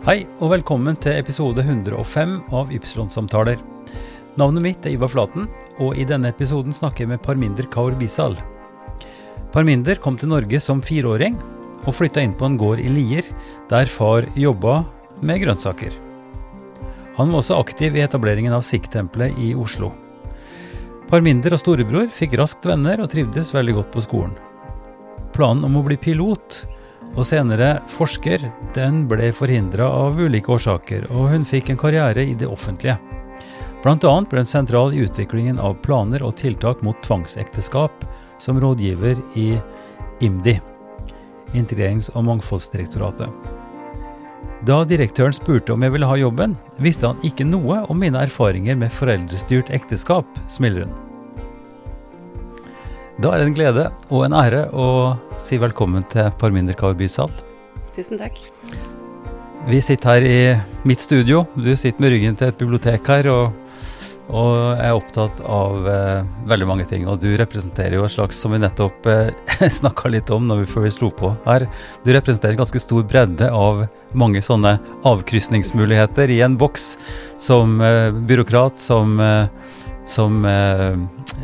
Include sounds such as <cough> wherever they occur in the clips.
Hei, og velkommen til episode 105 av Ypsilon-samtaler. Navnet mitt er Ivar Flaten, og i denne episoden snakker jeg med Parminder Kaur Bisal. Parminder kom til Norge som fireåring, og flytta inn på en gård i Lier, der far jobba med grønnsaker. Han var også aktiv i etableringen av Sikh-tempelet i Oslo. Parminder og storebror fikk raskt venner og trivdes veldig godt på skolen. Planen om å bli pilot og senere forsker, den ble forhindra av ulike årsaker, og hun fikk en karriere i det offentlige. Annet ble hun sentral i utviklingen av planer og tiltak mot tvangsekteskap som rådgiver i IMDi, Integrerings- og mangfoldsdirektoratet. Da direktøren spurte om jeg ville ha jobben, visste han ikke noe om mine erfaringer med foreldrestyrt ekteskap, smiler hun. Da er det en glede og en ære å si velkommen til Parminder Kaur Bisal. Tusen takk. Vi sitter her i mitt studio. Du sitter med ryggen til et bibliotek her og, og er opptatt av eh, veldig mange ting. Og du representerer jo et slags, som vi nettopp eh, <laughs> snakka litt om når vi før vi slo på her, du representerer en ganske stor bredde av mange sånne avkrysningsmuligheter i en boks. Som eh, byråkrat, som eh, som eh,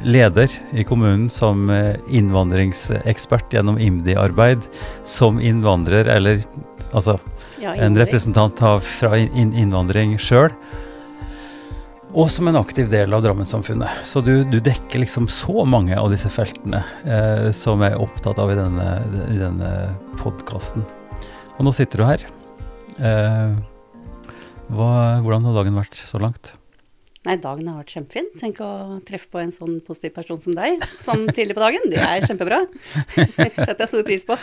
leder i kommunen, som eh, innvandringsekspert gjennom IMDi-arbeid, som innvandrer, eller altså Ja, en representant av, fra inn- innvandring sjøl. Og som en aktiv del av Drammen-samfunnet. Så du, du dekker liksom så mange av disse feltene eh, som jeg er opptatt av i denne, i denne podkasten. Og nå sitter du her. Eh, hva, hvordan har dagen vært så langt? Nei, dagen har vært kjempefin. Tenk å treffe på en sånn positiv person som deg sånn tidlig på dagen. Det er kjempebra. <laughs> Setter jeg stor pris på.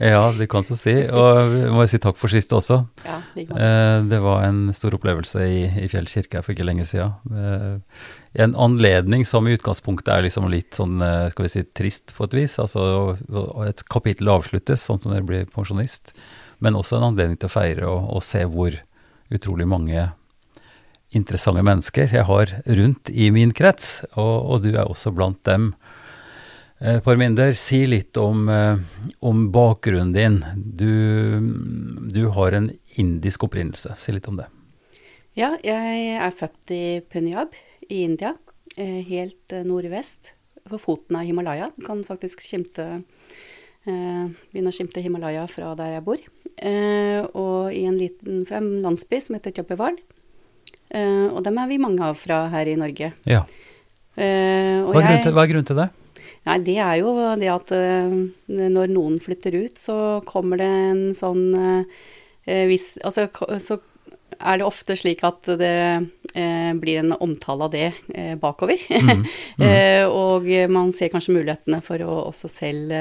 ja, det kan du si. Og jeg må si takk for sist også. Ja, måte. Eh, det var en stor opplevelse i, i Fjell kirke for ikke lenge siden. Eh, en anledning som i utgangspunktet er liksom litt sånn, eh, skal vi si, trist på et vis. Altså et kapittel avsluttes, sånn som når du blir pensjonist. Men også en anledning til å feire og, og se hvor utrolig mange interessante mennesker jeg har rundt i min krets, og, og du er også blant dem. Eh, Parminder, si litt om, eh, om bakgrunnen din. Du, du har en indisk opprinnelse. Si litt om det. Ja, jeg er født i Punjab i India. eh, Helt eh, nordvest, på foten av Himalaya. Du kan faktisk skimte eh, begynne å skimte Himalaya fra der jeg bor. Eh, og i en liten fra en landsby som heter Chapival. Eh, og dem er vi mange av fra her i Norge. Ja. Eh, Hva er, til, hva er grunnen til det? Nei, det er jo det at eh, når noen flytter ut, så kommer det en sånn viss Altså så er det ofte slik at det eh, blir en omtale av det eh, bakover. Mhm, <laughs> eh, og man ser kanskje mulighetene for å også selv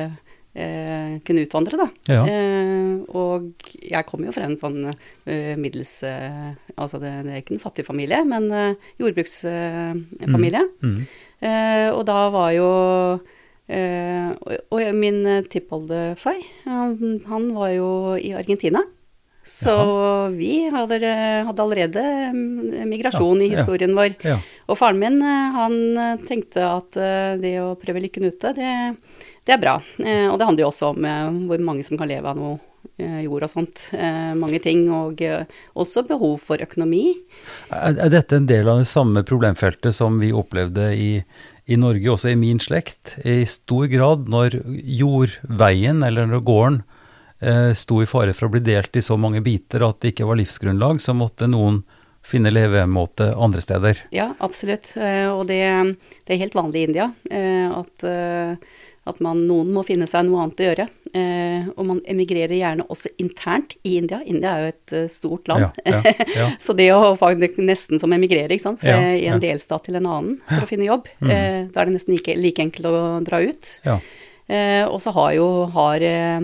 eh, kunne utvandre, da. Ja. Eh, og jeg kommer jo fra en sånn eh, middels eh, Altså det, det er ikke en fattig familie, men uh, jordbruksfamilie. Mm. Eh, og da var jo eh, og, og min eh, tippoldefar, han, han var jo i Argentina. Så vi hadde, hadde allerede mm, migrasjon Ja, i ja. historien vår. Ja. Og faren min, eh, han eh, tenkte at eh, det å prøve lykken ute, det, det er bra. Eh, Og det handler jo også om eh, hvor mange som kan leve av noe eh, jord og sånt. Eh, Mange ting. Og eh, også behov for økonomi. Er, dette en del av det samme problemfeltet som vi opplevde i, i Norge, også i min slekt? I stor grad når jordveien, eller når gården, eh, sto i fare for å bli delt i så mange biter at det ikke var livsgrunnlag, så måtte noen finne levemåte andre steder. Ja, absolutt. Eh, Og det, det er helt vanlig i India eh, at, eh, at man, noen må finne seg noe annet å gjøre. Eh, Og man emigrerer gjerne også internt i India. India er jo et eh, stort land. Ja, ja, ja. <laughs> Så det å faktisk nesten som emigrere, ikke sant, ja. en delstat til en annen for å finne jobb, mm. da er det nesten like, like enkelt å dra ut. Ja. Eh, og så har jo har, eh,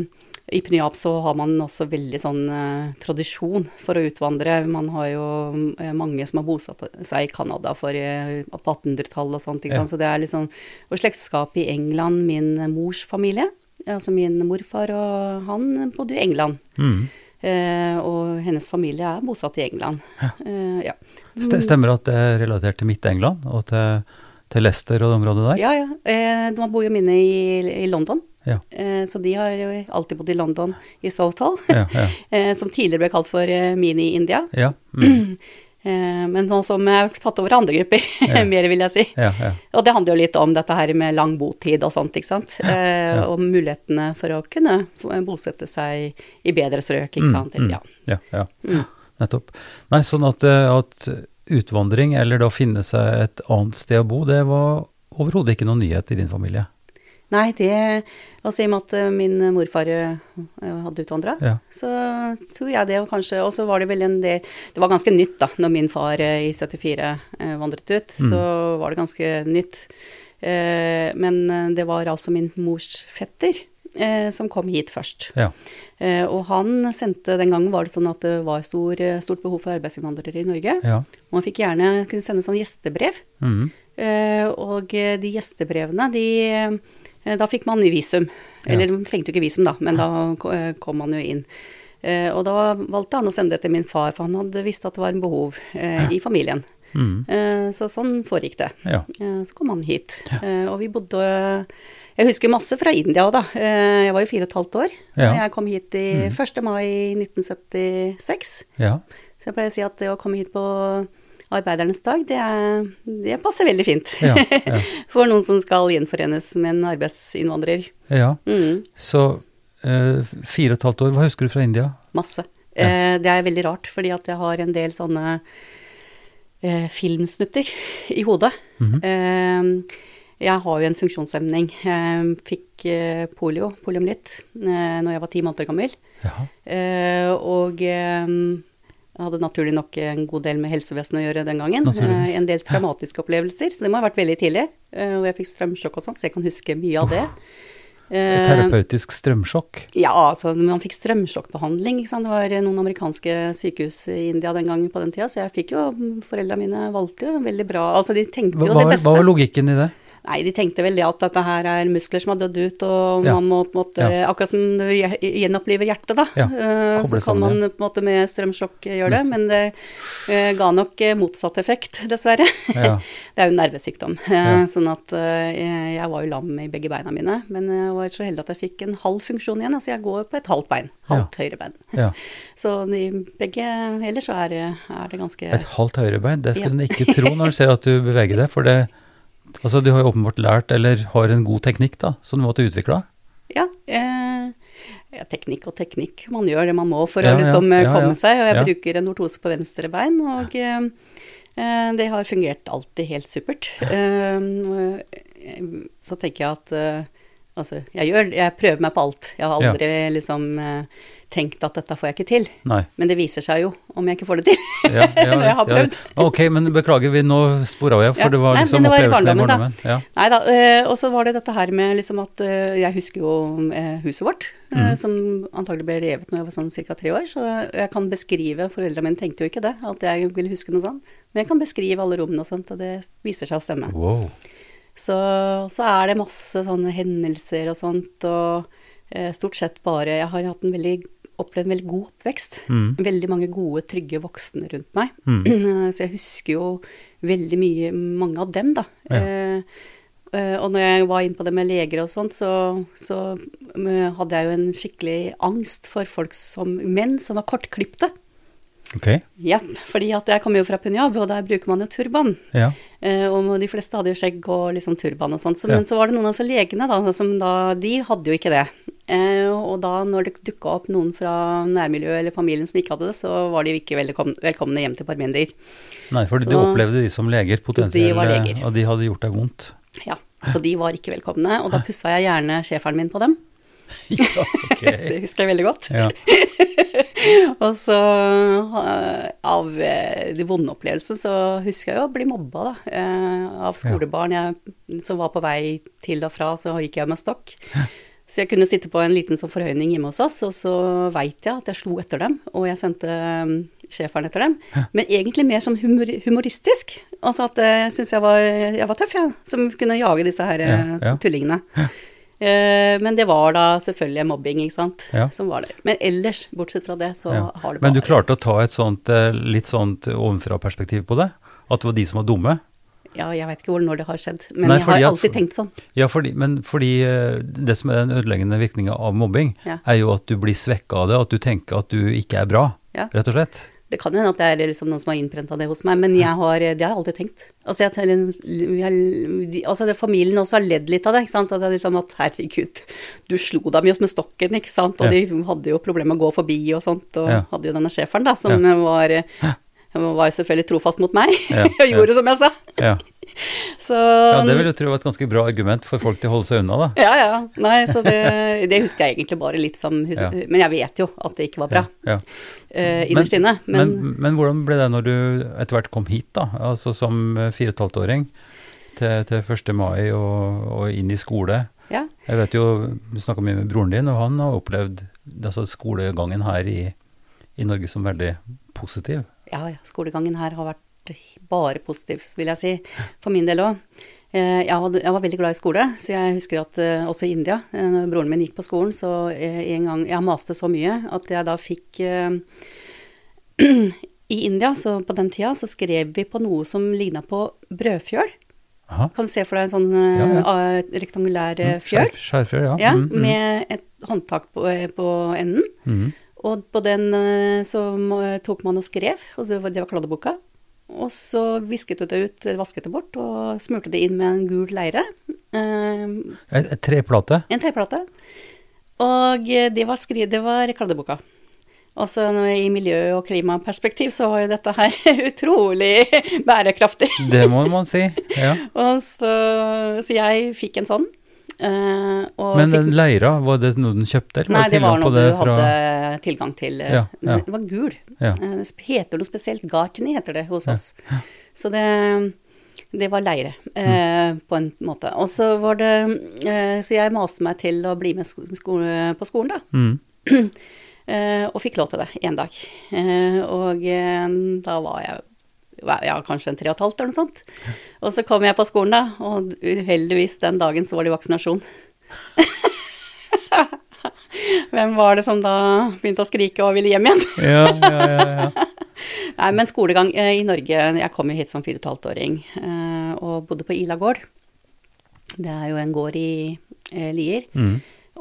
I Punjab så har man også veldig sånn eh, tradisjon for å utvandre. Man har jo eh, mange som har bosatt seg i Canada for, eh, på 1800-tallet og sånt. Ja. Så det er liksom Og slektskap i England, min mors familie. Altså min morfar og han bodde i England. Mm. Eh, og hennes familie er bosatt i England. Eh, ja. St- Stemmer at det er relatert til Midt-England og til, til Leicester og det området der? ja, ja. Eh, de bor jo mine i, i London. Ja. Eh, så de har jo alltid bodd i London, i Southall, Ja, ja. <laughs> eh, som tidligere ble kalt for eh, Mini-India. ja. <clears throat> Mm. Men nå som har tatt over andre grupper, <laughs> mer vil jeg si. ja, ja. Og det handler jo litt om dette her med lang botid og sånt, ikke sant. Og mulighetene for å kunne bosette seg i bedre strøk, ikke sant. Mm, mm. Ja. Ja, ja. Mm. Nettopp. Nei, sånn at, at utvandring, eller da finne seg et annet sted å bo, det var overhodet ikke noen nyhet i din familie. Nei, det Altså oss si at eh, min morfar eh, hadde utvandra, Ja. så tror jeg det kanskje Og så var det vel en del Det var ganske nytt, da, når min far eh, i 74 eh, vandret ut. Mm. Så var det ganske nytt. Eh, men det var altså min mors fetter eh, som kom hit først. Ja. Eh, og han sendte Den gangen var det sånn at det var stor, stort behov for arbeidsinnvandrere i Norge. Ja. Og han fikk gjerne kunne sende sånn gjestebrev. Mm. Eh, og de gjestebrevene, de Da fikk man visum. Eller man trengte jo ikke visum, da, men da eh, kom man jo inn. Eh, og da valgte han å sende det til min far, for han hadde visst at det var en behov eh, i familien. Mm. Eh, så sånn foregikk det. Ja. Eh, så kom han hit. Eh, og vi bodde Jeg husker masse fra India òg, da. Eh, jeg var jo fire og et halvt år da Ja. jeg kom hit i 1. mai 1976. ja. Så jeg pleier å si at det å komme hit på arbeidernes dag, det, er, det passer veldig fint. Ja, ja. <laughs> For noen som skal gjenforenes med en arbeidsinnvandrer. ja. Mm, Så eh, fire og et halvt år, hva husker du fra India? masse. Eh, det er veldig rart, fordi at jeg har en del sånne eh, filmsnutter i hodet. Mhm. Eh, jeg har jo en funksjonshemning. Jeg fikk eh, polio, poliomyelitt, eh, når jeg var ti måneder gammel. Eh, og eh, hadde naturlig nok en god del med helsevesenet å gjøre den gangen. Eh, en del traumatiske opplevelser, så det må ha vært veldig tidlig. Eh, og jeg fikk strømsjokk og sånt, så jeg kan huske mye av det. Et Eh, terapeutisk strømsjokk. ja, altså man fikk strømsjokkbehandling. Ikke sant? Det var noen amerikanske sykehus i India den gangen på den tida, så jeg fikk jo Foreldra mine valgte jo veldig bra. Altså de tenkte jo hva, det beste. hva var logikken i det? Nei, de tenkte vel det at dette her er muskler som har dødd ut, og Ja. man må på en måte Ja. Akkurat som du gje- gjenoppliver hjertet, da. Ja, eh, Så kan man på en måte med strømsjokk gjøre det, men det uh, ga nok eh, motsatt effekt, <laughs> dessverre. Ja. <laughs> Det er jo en nervesykdom. eh, Ja. Sånn at uh, jeg- var jo lam i begge beina mine, men jeg var så heldig at jeg fikk en halv funksjon igjen. Altså jeg går på et halvt bein. Halvt høyre bein. ja. <laughs> Så de begge Ellers så er, er det ganske Et halvt høyre bein, det skulle en ikke tro når du ser at du beveger deg. For det Altså, du har jo åpenbart lært, eller har en god teknikk, da, som du måtte utvikle. Ja, eh, ja, teknikk og teknikk. Man gjør det man må for Ja, å liksom eh, ja, komme seg. Og jeg bruker en ortose på venstre bein, og eh, eh, det har fungert alltid helt supert. Eh, eh, så tenker jeg at altså, jeg gjør Jeg prøver meg på alt. Jeg har aldri liksom tenkt at dette får jeg ikke til. Nei. Men det viser seg jo om jeg ikke får det til. Ja, ja, <laughs> Når jeg har ja. prøvd. Ok, men beklager, vi nå spora jeg, for det var liksom Nei, det var opplevelsen i barndommen, da. Ja. Nei da, eh, og så var det dette her med liksom at eh, Jeg husker jo eh, huset vårt, Mhm. som antagelig ble revet når jeg var sånn ca. tre år. Så jeg kan beskrive Foreldrene mine tenkte jo ikke det, at jeg ville huske noe sånt. Men jeg kan beskrive alle rommene og sånt, og det viser seg å stemme. Wow. Så, så er det masse sånne hendelser og sånt, og stort sett bare Jeg har hatt en veldig opplevd en veldig god oppvekst. Mm. Veldig mange gode, trygge voksne rundt meg. Mm. <clears throat> Så jeg husker jo veldig mye, mange av dem, da. Ja. Eh, eh, og når jeg var inne på det med leger og sånt, så, så eh, hadde jeg jo en skikkelig angst for folk som menn som var kortklipte. Ok. Ja, fordi at jeg kommer jo fra Punjab, og der bruker man jo turban. Ja. Eh, og de fleste hadde jo skjegg og liksom turban og sånt. Så, Ja. Men så var det noen av altså, legene, da, som da De hadde jo ikke det. Eh, og da når det dukka opp noen fra nærmiljøet eller familien som ikke hadde det, så var de ikke velkomne, velkomne hjem til Parmender. Nei, for du opplevde de som leger, potensielle, var leger. og de hadde gjort deg vondt. Ja, så de var ikke velkomne. Og da pussa jeg gjerne schæferen min på dem. <laughs> ja, ok. <laughs> Det husker jeg veldig godt. Ja. <laughs> Og så eh, av eh, de vonde opplevelsene så husker jeg jo å bli mobba, da. eh, Av skolebarn jeg, som var på vei til og fra, så gikk jeg med stokk. Så jeg kunne sitte på en liten sånn forhøyning hjemme hos oss, og så veit jeg at jeg slo etter dem, og jeg sendte schæferen etter dem. Men egentlig mer som humor, humoristisk. Altså at jeg syntes jeg, var- jeg var tøff, jeg, som kunne jage disse her Ja, ja. tullingene. Eh, men det var da selvfølgelig mobbing, ikke sant, Ja. som var der. Men ellers, bortsett fra det, så Ja. har det bare Men du klarte å ta et sånt eh, litt sånt ovenfra-perspektiv på det? At det var de som var dumme? Ja, jeg vet ikke hvor når det har skjedd, men Nei, jeg har at- alltid tenkt sånn. Ja, fordi, men fordi eh, det som er den ødeleggende virkninga av mobbing, Ja. er jo at du blir svekka av det, at du tenker at du ikke er bra, rett og slett. Det kan jo hende at det er liksom noen som har innprenta det hos meg, men jeg har, det har jeg alltid tenkt. Altså, jeg, har, altså det, familien også har ledd litt av det. ikke sant? At, det er liksom at herregud, du slo dem jo med stokken, ikke sant. Og Ja. de hadde jo problemer med å gå forbi og sånt, og Ja. hadde jo denne schæferen, da, som var, var selvfølgelig trofast mot meg, Ja, <laughs> og gjorde som jeg sa. Ja. <laughs> Så ja, det vil jeg tro var et ganske bra argument for folk til å holde seg unna, da. Ja, ja. Nei, så det, <laughs> det husker jeg egentlig bare litt som hus Ja. Men jeg vet jo at det ikke var bra. Ja. uh, innerst inne. Men, men, men hvordan ble det når du etter hvert kom hit, da? Altså som eh, fire og et halvt åring til, til 1. mai og, og inn i skole. ja. Jeg vet jo, du snakka mye med broren din, og han har opplevd altså, skolegangen her i, i Norge som veldig positiv. Ja. Skolegangen her har vært bare positiv, vil jeg si. For min del òg. Jeg, var veldig glad i skole, så jeg husker at eh, også i India, eh, når broren min gikk på skolen, så eh, en gang Jeg maste så mye at jeg da fikk eh, <clears throat> I India, så på den tida, så skrev vi på noe som ligna på brødfjøl. Aha. Kan du se for deg en sånn eh, Ja, ja. rektangulær eh, fjøl? Skjerfjøl, ja. Ja, Mm, mm, med et håndtak på, eh, på enden. mm. Og på den eh, så tok man og skrev, og det var kladdeboka. Og så visket du det ut, vasket det bort, og smurte det inn med en gul leire. Eh, Et, et treplate. en treplate. Og eh, det var, skri, det var kladdeboka. Og så i miljø- og klimaperspektiv så var jo dette her <laughs> utrolig bærekraftig. Det må man si. Ja. <laughs> Så, så jeg fikk en sånn. Eh, Men den leira, var det noe den kjøpte? eller Nei, det var noe på noe du fra- hadde tilgang til. eh, Ja, ja. Det var gul. Ja. Eh, Det heter noe spesielt. Gartini heter det hos oss. Så det, det var leire, Mm. på en måte. Og så var det Så jeg maste meg til å bli med sko sko på skolen, da. Mm. <clears throat> Og fikk lov til det én dag. Og da var jeg ja, kanskje en tre og et halvt eller noe sånt. Og så kom jeg på skolen, da, og uheldigvis den dagen så var det vaksinasjon. <laughs> Hvem var det som da begynte å skrike og ville hjem igjen? Ja, ja, ja, ja. <laughs> Nei, men skolegang eh, i Norge Jeg kom jo hit som fire og et halvt åring eh, og bodde på Ila gård. Det er jo en gård i eh, Lier. Mm.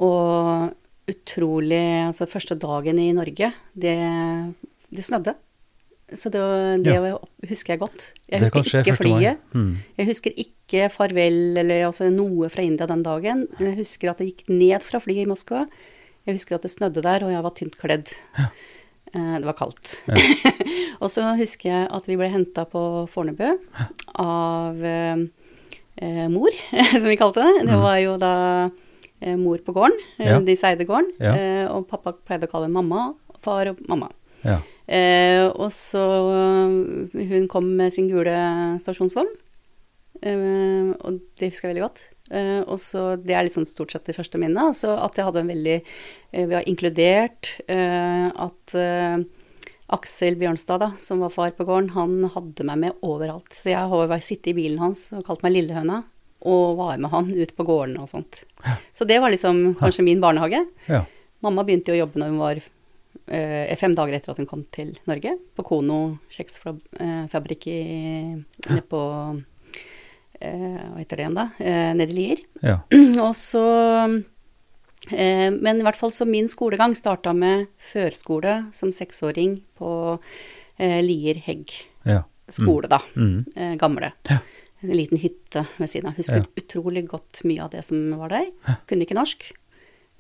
Og utrolig Altså, første dagen i Norge, det, det snødde. Så det, det husker jeg godt. Jeg Det husker ikke 1. flyet. Mm. Jeg husker ikke farvel eller altså noe fra India den dagen. Men jeg husker at det gikk ned fra flyet i Moskva. Jeg husker at det snødde der, og jeg var tynt kledd. Eh, Det var kaldt. <laughs> og så husker jeg at vi ble henta på Fornebu av eh, mor, <laughs> som vi kalte det. Det var jo da eh, mor på gården. Eh, Ja. De seide gården. Ja. Eh, og pappa pleide å kalle mamma, far og mamma. Ja. Eh, og så øh, Hun kom med sin gule stasjonsvogn, eh, og det husker jeg veldig godt. Eh, og så Det er liksom stort sett det første minnet. Altså at jeg hadde en veldig eh, Vi har inkludert eh, at Aksel Bjørnstad, da, som var far på gården, han hadde meg med overalt. Så jeg har bare sittet i bilen hans og kalt meg Lillehøna, og var med han ut på gården og sånt. Så det var liksom kanskje min barnehage. ja. Mamma begynte jo å jobbe når hun var fem dager etter at hun kom til Norge, på Kono kjeksfabrikk i nede på eh, Hva heter det igjen, da? Eh, nede i Lier. ja. <clears throat> Og så eh, Men i hvert fall så min skolegang starta med førskole som seksåring på eh, Lier Hegg ja. skole, da. Mm. Eh, gamle. Ja. En liten hytte ved siden av. Husker utrolig godt mye av det som var der. Kunne ikke norsk.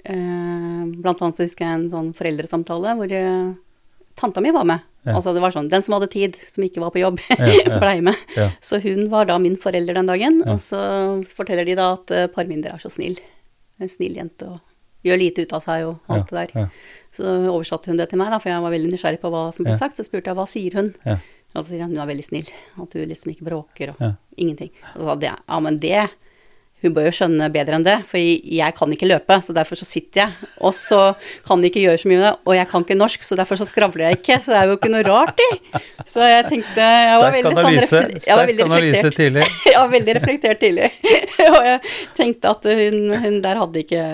Eh, blant annet så husker jeg en sånn foreldresamtale hvor eh, tanta mi var med. Ja. Altså det var sånn, Den som hadde tid, som ikke var på jobb, Ja, ja. <laughs> blei med. Ja. Så hun var da min forelder den dagen. Og så forteller de da at uh, Parminder er så snill. En snill jente og gjør lite ut av seg og alt det der. Så oversatte hun det til meg, da, for jeg var veldig nysgjerrig på hva som ble sagt. Så spurte jeg hva sier hun. Og så sier hun hun er veldig snill, at du liksom ikke bråker og ingenting. Og så sa jeg ja, men det Hun bør jo skjønne bedre enn det, for jeg kan ikke løpe, så derfor så sitter jeg. Og så kan de ikke gjøre så mye med det, og jeg kan ikke norsk, så derfor så skravler jeg ikke. Så det er jo ikke noe rart i. Så jeg tenkte jeg var veldig sånn analyse, <laughs> jeg var veldig reflektert. tidlig. Jeg var veldig reflektert tidlig. og jeg tenkte at hun, hun der hadde ikke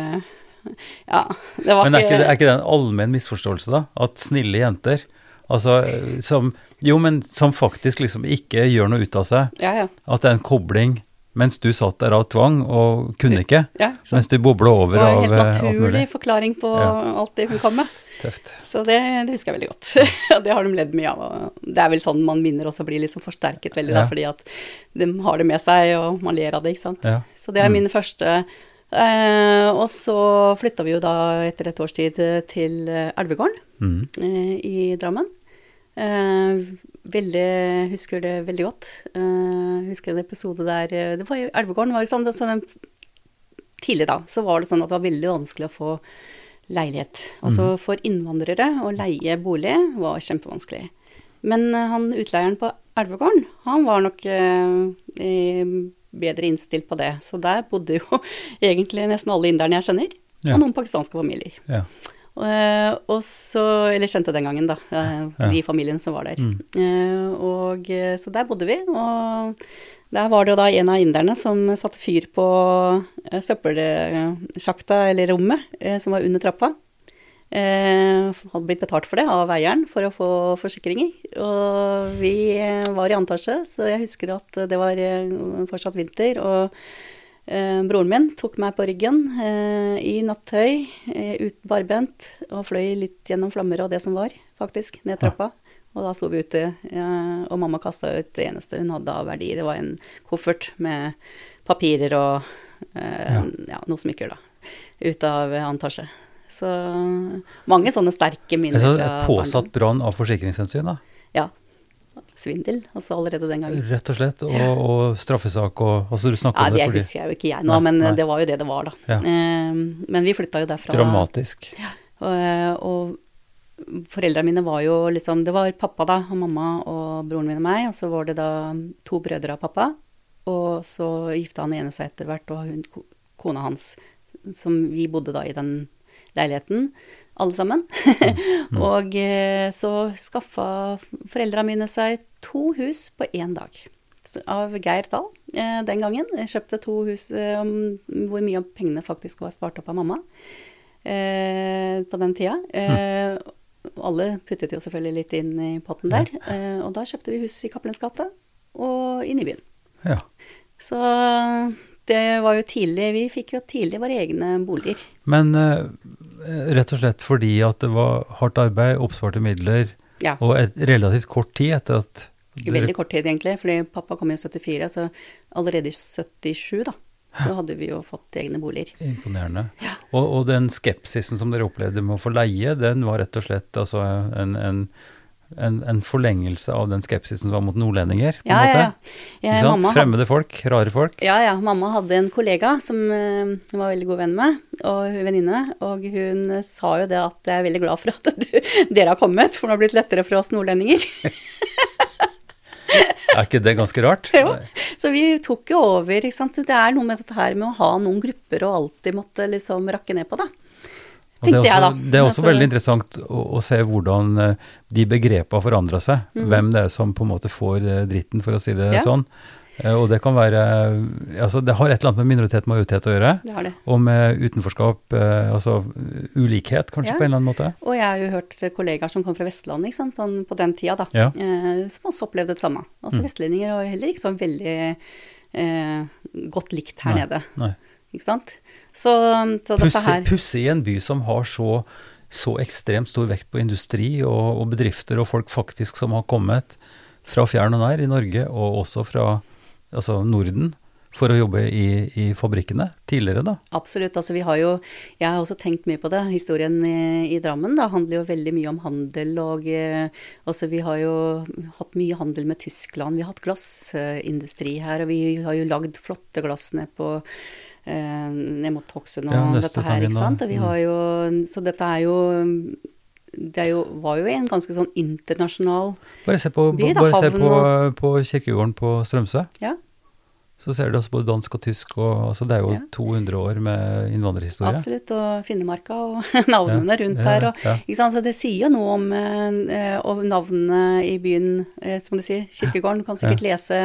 Ja, det var Men er ikke, er ikke det en allmenn misforståelse, da? At snille jenter Altså som Jo, men som faktisk liksom ikke gjør noe ut av seg. Ja, ja. At det er en kobling mens du satt der av tvang og kunne ikke. ja så Mens du bobla det var en helt eh, naturlig forklaring på Ja. alt det hun kom med. Tøft. Så det, det husker jeg veldig godt. <laughs> Og det har de ledd mye av. og Det er vel sånn man minner også blir liksom forsterket veldig, Ja. da, fordi at de har det med seg, og man ler av det, ikke sant. Ja. Så det er Mm. min første. Eh, og så flytta vi jo da etter et års tid til Elvegården Mm. eh, i Drammen. Eh, veldig, husker det veldig godt. Eh, husker en episode der eh, det var i Elvegården var sånn, sånn Tidlig da så var det sånn at det var veldig vanskelig å få leilighet. Altså for innvandrere å leie bolig var kjempevanskelig. Men han utleieren på Elvegården, han var nok eh, eh, bedre innstilt på det. Så der bodde jo <laughs> egentlig nesten alle inderne jeg kjenner, Ja. og noen pakistanske familier. Ja. Eh, og så, eller kjente den gangen, da, uh, Ja. de familiene som var der. Mm. Uh, og så der bodde vi, og der var det jo da en av inderne som satte fyr på søppelsjakta, eller rommet, som var under trappa. Hadde blitt betalt for det av eieren for å få forsikringer. Og vi var i antasje, så jeg husker at det var fortsatt vinter. Og broren min tok meg på ryggen eh, i nattøy, eh, uten barbent, og fløy litt gjennom flammer og det som var, faktisk, ned trappa. Og da sto vi ute, eh, og mamma kasta ut det eneste hun hadde av verdi. Det var en koffert med papirer og eh, Ja. ja. noe smykker, da. Ut av annen. Så mange sånne sterke minner Altså, fra påsatt brann av forsikringshensyn, da. Ja. Svindel, altså allerede den gangen. Rett og slett. Og, og straffesak og Altså, du snakker Ja, om det det fordi husker jeg jo ikke jeg nå, Nei, men nei. det var jo det det var, da. Ja. Eh, men vi flytta jo derfra. Dramatisk. Og, og foreldrene mine var jo liksom Det var pappa, da, og mamma og broren min og meg, og så var det da to brødre av pappa. Og så gifta han ene seg etter hvert, og hun, kona hans, som vi bodde da i den leiligheten, alle sammen. <laughs> og eh, så skaffa foreldrene mine seg to hus på én dag. Av Geir Dahl eh, den gangen. Jeg kjøpte to hus eh, om hvor mye av pengene faktisk var spart opp av mamma eh, på den tida. Eh, Alle puttet jo selvfølgelig litt inn i potten der. Eh, og da kjøpte vi hus i Cappelens gate og inn i byen. Ja. Så det var jo tidlig Vi fikk jo tidlig våre egne boliger. Men eh, rett og slett fordi at det var hardt arbeid, oppsparte midler, Ja. og et relativt kort tid etter at I veldig kort tid, egentlig. Fordi pappa kom i 74, så allerede i 77, da, så hadde vi jo fått egne boliger. Imponerende. Og, og den skepsisen som dere opplevde med å få leie, den var rett og slett altså en, en, en, en forlengelse av den skepsisen som var mot nordlendinger? på en Ja, ja, måte. ja. Sant? hadde, Fremmede folk, rare folk. ja, ja. Mamma hadde en kollega som eh, hun var veldig god venn med, og venninne. Og hun eh, sa jo det at jeg er veldig glad for at du, <laughs> dere har kommet, for det har blitt lettere for oss nordlendinger. <laughs> Er ikke det ganske rart? Jo. Så vi tok jo over, ikke sant. Så Det er noe med dette her med å ha noen grupper og alltid måtte liksom rakke ned på det. Det, er også, det er også veldig interessant å, å se hvordan eh, de begrepene forandrer forandra seg. Mm. Hvem det er som på en måte får eh, dritten, for å si det Ja. sånn. Eh, Og det kan være Altså, det har et eller annet med minoritet og majoritet å gjøre. Det har det. Og med utenforskap, altså ulikhet, kanskje, Ja. på en eller annen måte. Og jeg har jo hørt kollegaer som kom fra Vestlandet, ikke sant, sånn på den tida, da, Ja. som også opplevde det samme. Altså Mm. vestlendinger er heller ikke sånn veldig eh, godt likt her Nei, nede, nei. Ikke sant. Så, så Pussig pussig i en by som har så, så ekstremt stor vekt på industri og, og bedrifter og folk faktisk som har kommet fra fjern og nær i Norge, og også fra altså Norden, for å jobbe i, i fabrikkene tidligere, da. Absolutt. altså vi har jo, Jeg har også tenkt mye på det. Historien i, i Drammen da, handler jo veldig mye om handel. og eh, altså Vi har jo hatt mye handel med Tyskland. Vi har hatt glassindustri her. Og vi har jo lagd flotte glass ned på ned mot Hokksund og Ja, dette her. Ikke sant? Og vi har jo, så dette er jo det jo, var jo en ganske sånn internasjonal Bare se på, By, da, bare se på, på kirkegården på Strømsø. Ja, Så ser du også både dansk og tysk, og altså det er jo Ja. 200 år med innvandrerhistorie. absolutt. Og Finnemarka og <laughs> navnene rundt ja, her. Og, ja. Så det sier jo noe om eh, og navnene i byen, eh, som du sier, Kirkegården. Du kan sikkert lese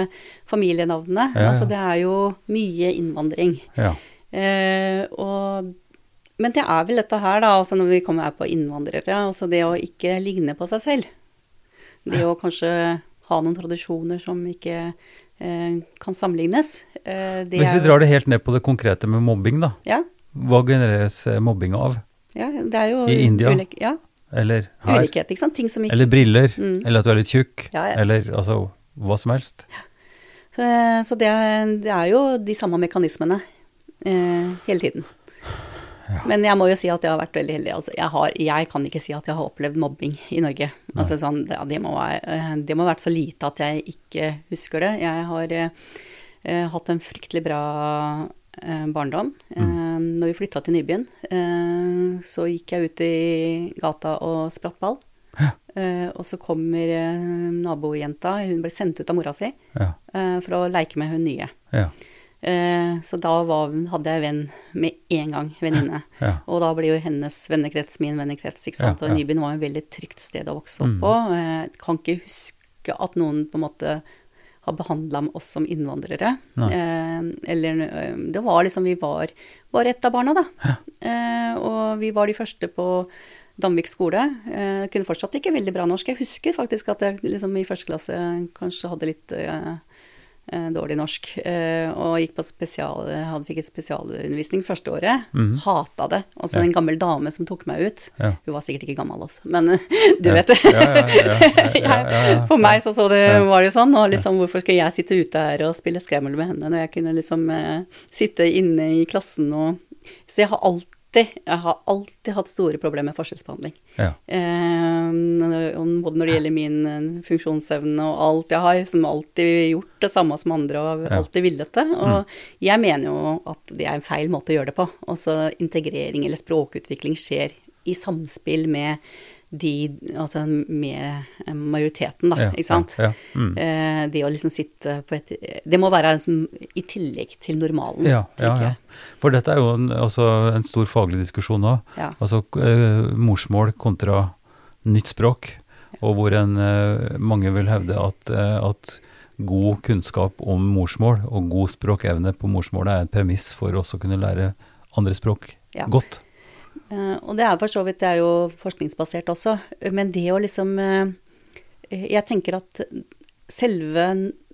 familienavnene. Ja, ja. Altså, det er jo mye innvandring. Ja. Eh, og, men det er vel dette her, da, altså når vi kommer her på innvandrere, altså det å ikke ligne på seg selv. Det å kanskje ha noen tradisjoner som ikke kan sammenlignes. Eh, det Hvis vi drar det helt ned på det konkrete med mobbing, da. Ja, Hva genereres eh, mobbing av? ja, I India? ulik, ja, Eller her? ulikhet, ikke sant. Ting som ikke Eller briller? Mm. Eller at du er litt tjukk? Eller altså hva som helst? Så, Så det, er- det er jo de samme mekanismene eh, hele tiden. Men jeg må jo si at jeg har vært veldig heldig. Altså, jeg, har, jeg kan ikke si at jeg har opplevd mobbing i Norge. Altså, sånn, det, det, må være, eh, det må ha vært så lite at jeg ikke husker det. Jeg har eh, eh, hatt en fryktelig bra eh, barndom. Eh, når vi flytta til Nybyen, eh, så gikk jeg ut i gata og spratt ball. Eh, og så kommer eh, nabojenta, hun ble sendt ut av mora si Ja. eh, for å leke med hun nye. Ja. Eh, så da var, hadde jeg venn med en gang, venninne. Ja. Og da ble jo hennes vennekrets min vennekrets, ikke sant. Ja, ja. Og Nybyen var et veldig trygt sted å vokse opp Mm. på. Jeg kan ikke huske at noen på en måte har behandla oss som innvandrere. Eh, eller eh, Det var liksom Vi var bare ett av barna, da. Eh, og vi var de første på Danvik skole. Eh, kunne fortsatt ikke veldig bra norsk. Jeg husker faktisk at jeg liksom i første klasse kanskje hadde litt eh, eh, dårlig norsk. Eh, og gikk på spesial, hadde, fikk et spesialundervisning første året. Mhm. Hata det. Altså Ja. en gammel dame som tok meg ut. Ja. Hun var sikkert ikke gammel, altså, men <laughs> du Ja. vet det. <laughs> Ja. For meg så, så det, var det jo sånn, og liksom hvorfor skal jeg sitte ute her og spille skremmel med henne når jeg kunne liksom eh, sitte inne i klassen og Så jeg har alltid, jeg har alltid hatt store problemer med forskjellsbehandling. Ja. Eh, både når det gjelder min eh, funksjonsevne og alt. Jeg har som alltid gjort det samme som andre og alltid villet det. Og jeg mener jo at det er en feil måte å gjøre det på. Altså integrering eller språkutvikling skjer i samspill med de, altså med eh, majoriteten, da, Ja, ikke sant. ja, ja. Mm. Eh, det å liksom sitte på et Det må være liksom i tillegg til normalen. Ja, ja. For dette er jo en, en stor faglig diskusjon òg. Altså eh, morsmål kontra nytt språk, og hvor en, eh, mange vil hevde at, eh, at god kunnskap om morsmål og god språkevne på morsmålet er en premiss for også å kunne lære andre språk godt. Eh, og det er for så vidt det er jo forskningsbasert også. Men det å liksom eh, Jeg tenker at selve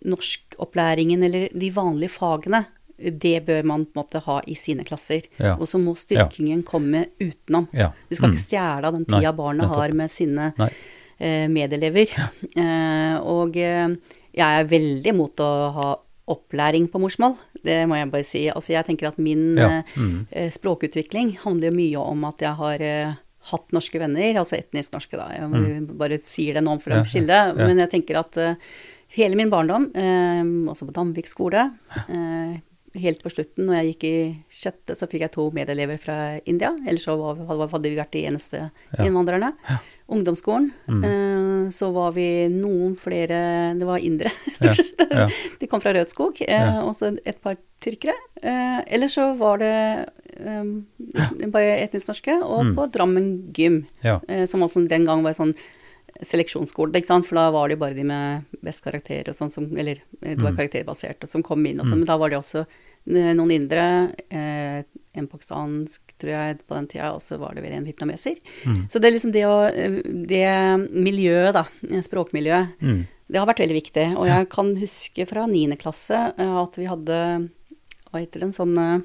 norskopplæringen eller de vanlige fagene, det bør man på en måte ha i sine klasser. Ja. Og så må styrkingen komme utenom. Ja. Du skal Mm. ikke stjele av den Nei, tida barna nettopp. har med sine Nei. eh, medelever. Og jeg er veldig imot å ha opplæring på morsmål. Det må jeg bare si. Altså jeg tenker at min Ja, eh, mm. språkutvikling handler jo mye om at jeg har eh, hatt norske venner, altså etnisk norske, da. Jeg bare sier det nå for Mm. Ja, å skille. ja. Men jeg tenker at uh, hele min barndom, uh, også på Danvik skole uh, Helt på slutten, når jeg gikk i sjette, så fikk jeg to medelever fra India. Ellers så var, hadde vi vært de eneste innvandrerne. Ungdomsskolen, Mm. Så var vi noen flere Det var indere, <laughs> stort sett. ja. De kom fra Rødskog, eh, Ja. og så et par tyrkere. Eh, Eller så var det um, bare etnisk norske, og Mm. på Drammen gym, som også den gang var sånn seleksjonsskole, ikke sant? for da var det jo bare de med best karakter og sånn som Eller det var Mm. karakterbasert, og som kom inn og sånn, men da var det også noen indere, en pakistansk, tror jeg, på den tida, og så var det vel en vietnameser. Mm. Så det er liksom det å Det miljøet, da, språkmiljøet, Mm. det har vært veldig viktig. Og jeg kan huske fra niende klasse eh, at vi hadde Hva heter det, en sånn eh,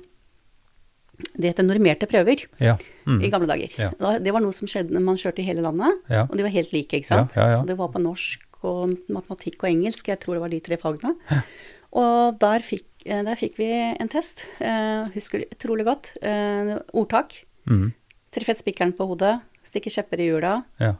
Det heter normerte prøver Ja. Mm. i gamle dager. Ja. Det var noe som skjedde når man kjørte i hele landet, Ja. og de var helt like, ikke sant. Og det var på norsk og matematikk og engelsk, jeg tror det var de tre fagene. Og der fikk, eh, der fikk vi en test, eh, husker det utrolig godt. Eh, ordtak. Mm. Treffer spikeren på hodet, stikke kjepper i hjula. Ja.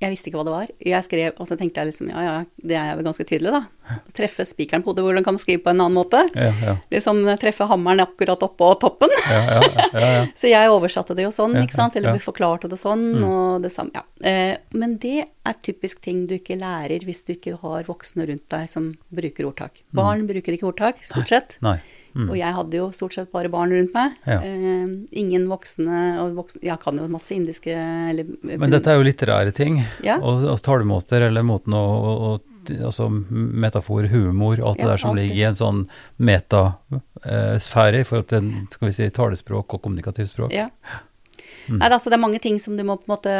Jeg visste ikke hva det var. Jeg skrev, og så tenkte jeg liksom, ja ja, det er vel ganske tydelig, da. Treffe spikeren på hodet, hvordan kan man skrive på en annen måte? Ja, ja. Liksom treffe hammeren akkurat oppå toppen. Ja, ja, ja, ja. <laughs> Så jeg oversatte det jo sånn, ikke sant, eller forklarte det sånn, og det samme, ja. Eh, men det er typisk ting du ikke lærer hvis du ikke har voksne rundt deg som bruker ordtak. Barn bruker ikke ordtak, stort sett. Nei. Nei. Mm. Og jeg hadde jo stort sett bare barn rundt meg. Ja. Eh, ingen voksne, voksne, jeg kan jo masse indiske, eller Men dette er jo litterære ting, Ja. og, og talemåter, eller måten å, Altså metafor, humor, alt det Ja, der som alltid. ligger i en sånn metasfære i forhold til skal vi si, talespråk og kommunikativt språk. Ja. Mm. Nei, altså det er mange ting som du må på en måte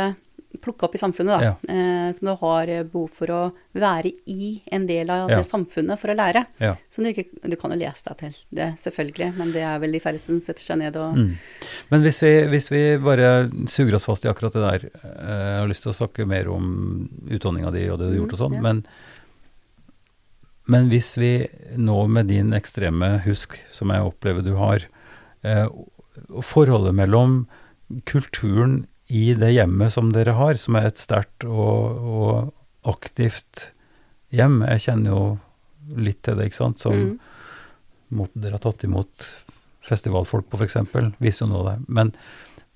plukke opp i samfunnet, da. Ja. Eh, som du har eh, behov for å være i en del av Ja. det samfunnet for å lære. Ja. Så du, ikke, du kan jo lese deg til det, selvfølgelig, men det er vel de færreste som setter seg ned og Mm. Men hvis vi, hvis vi bare suger oss fast i akkurat det der eh, Jeg har lyst til å snakke mer om utdanninga di og det du har gjort og sånn, Mm, men, men hvis vi nå med din ekstreme husk, som jeg opplever du har, eh, forholdet mellom kulturen i det hjemmet som dere har, som er et sterkt og, og aktivt hjem Jeg kjenner jo litt til det, ikke sant, som Mm. måten dere har tatt imot festivalfolk på, f.eks., viser jo noe av det. Men,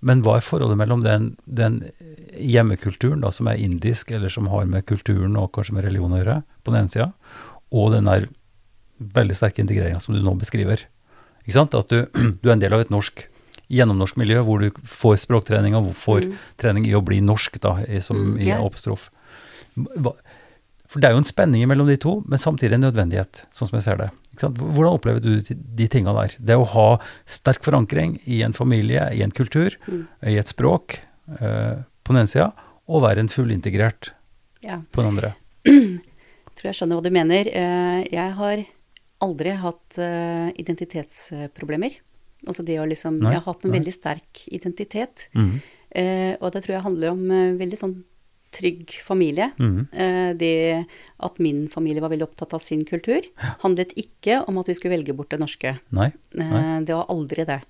men hva er forholdet mellom den, den hjemmekulturen, da, som er indisk, eller som har med kulturen og kanskje med religion å gjøre, på den ene sida, og den der veldig sterke integreringa som du nå beskriver? Ikke sant? At du, <clears throat> du er en del av et norsk, gjennomnorsk miljø, hvor du får språktrening og får Mm. trening i å bli norsk, da, som Mm, i apostrof. For det er jo en spenning mellom de to, men samtidig en nødvendighet, sånn som jeg ser det. Hvordan opplever du de, de tinga der? Det å ha sterk forankring i en familie, i en kultur, Mm. i et språk, eh, på den ene sida, og være en fullintegrert Ja. på den andre. Jeg <clears throat> tror jeg skjønner hva du mener. Eh, Jeg har aldri hatt eh, identitetsproblemer. Altså det å liksom Nei, Jeg har hatt en nei. veldig sterk identitet. Mhm. Eh, og det tror jeg handler om eh, veldig sånn trygg familie. Mhm. Eh, det at min familie var veldig opptatt av sin kultur, handlet ikke om at vi skulle velge bort det norske. Nei? Eh, det var aldri det.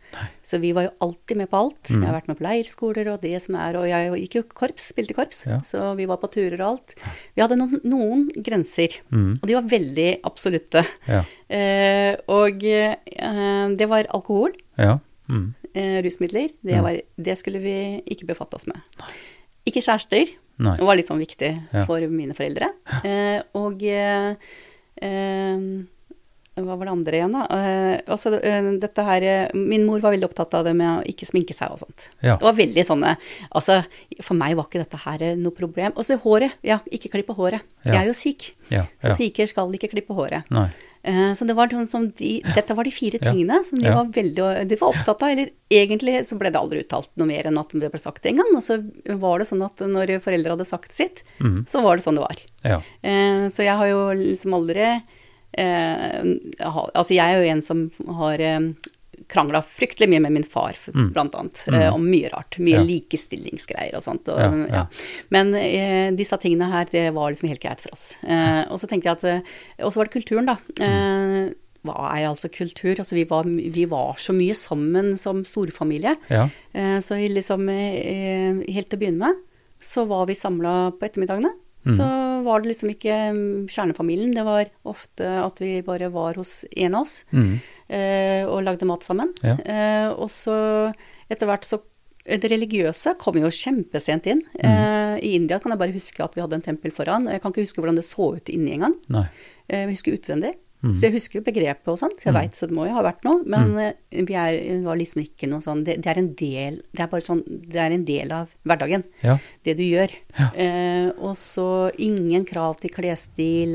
Så vi var jo alltid med på alt. Mm. Jeg har vært med på leirskoler og det som er, og jeg gikk jo korps, spilte korps, Ja. så vi var på turer og alt. Vi hadde noen, noen grenser, mm. og de var veldig absolutte. Ja. Eh, og eh, det var alkohol, Ja. Mm. eh, rusmidler. Det, var, det skulle vi ikke befatte oss med. Nei. Ikke kjærester. Nei. Det var litt sånn viktig Ja. for mine foreldre. Eh, og eh, eh, hva var det andre igjen, da? Eh, altså, dette her Min mor var veldig opptatt av det med å ikke sminke seg og sånt. Ja. Det var veldig sånne Altså, for meg var ikke dette her noe problem. Og så håret. Ja, ikke klippe håret. Ja. Jeg er jo sikh, Ja. så ja. sikher skal ikke klippe håret. Nei. Eh, Så det var sånn som de, dette var de fire tingene som de var veldig de var opptatt av. Eller egentlig så ble det aldri uttalt noe mer enn at det ble sagt en gang. Og så var det sånn at når foreldre hadde sagt sitt, mm. så var det sånn det var. Ja. Eh, Så jeg har jo liksom aldri eh, Altså jeg er jo en som har krangla fryktelig mye med min far, Mm. blant annet, Mm. eh, om mye rart. Mye Ja. likestillingsgreier og sånt. Og, Ja, ja. Men eh, disse tingene her, det var liksom helt greit for oss. Eh, og så tenker jeg at eh, Og så var det kulturen, da. Eh, hva er altså kultur? Altså vi var, vi var så mye sammen som storfamilie. Eh, Så liksom, helt til å begynne med, så var vi samla på ettermiddagene. Mm. Så var det liksom ikke mm, kjernefamilien, det var ofte at vi bare var hos en av oss mm. eh, og lagde mat sammen. Ja. Eh, og så etter hvert så Det religiøse kom jo kjempesent inn. Mm. Eh, I India kan jeg bare huske at vi hadde en tempel foran. Jeg kan ikke huske hvordan det så ut inni engang. Eh, Jeg husker utvendig. Mm. Så jeg husker jo begrepet og sånn, så jeg Mm. veit så det må jo ha vært noe. Men mm. vi er, var liksom ikke noe sånn det, det er en del Det er bare sånn Det er en del av hverdagen. Ja. Det du gjør. Ja. Eh, og så ingen krav til klesstil,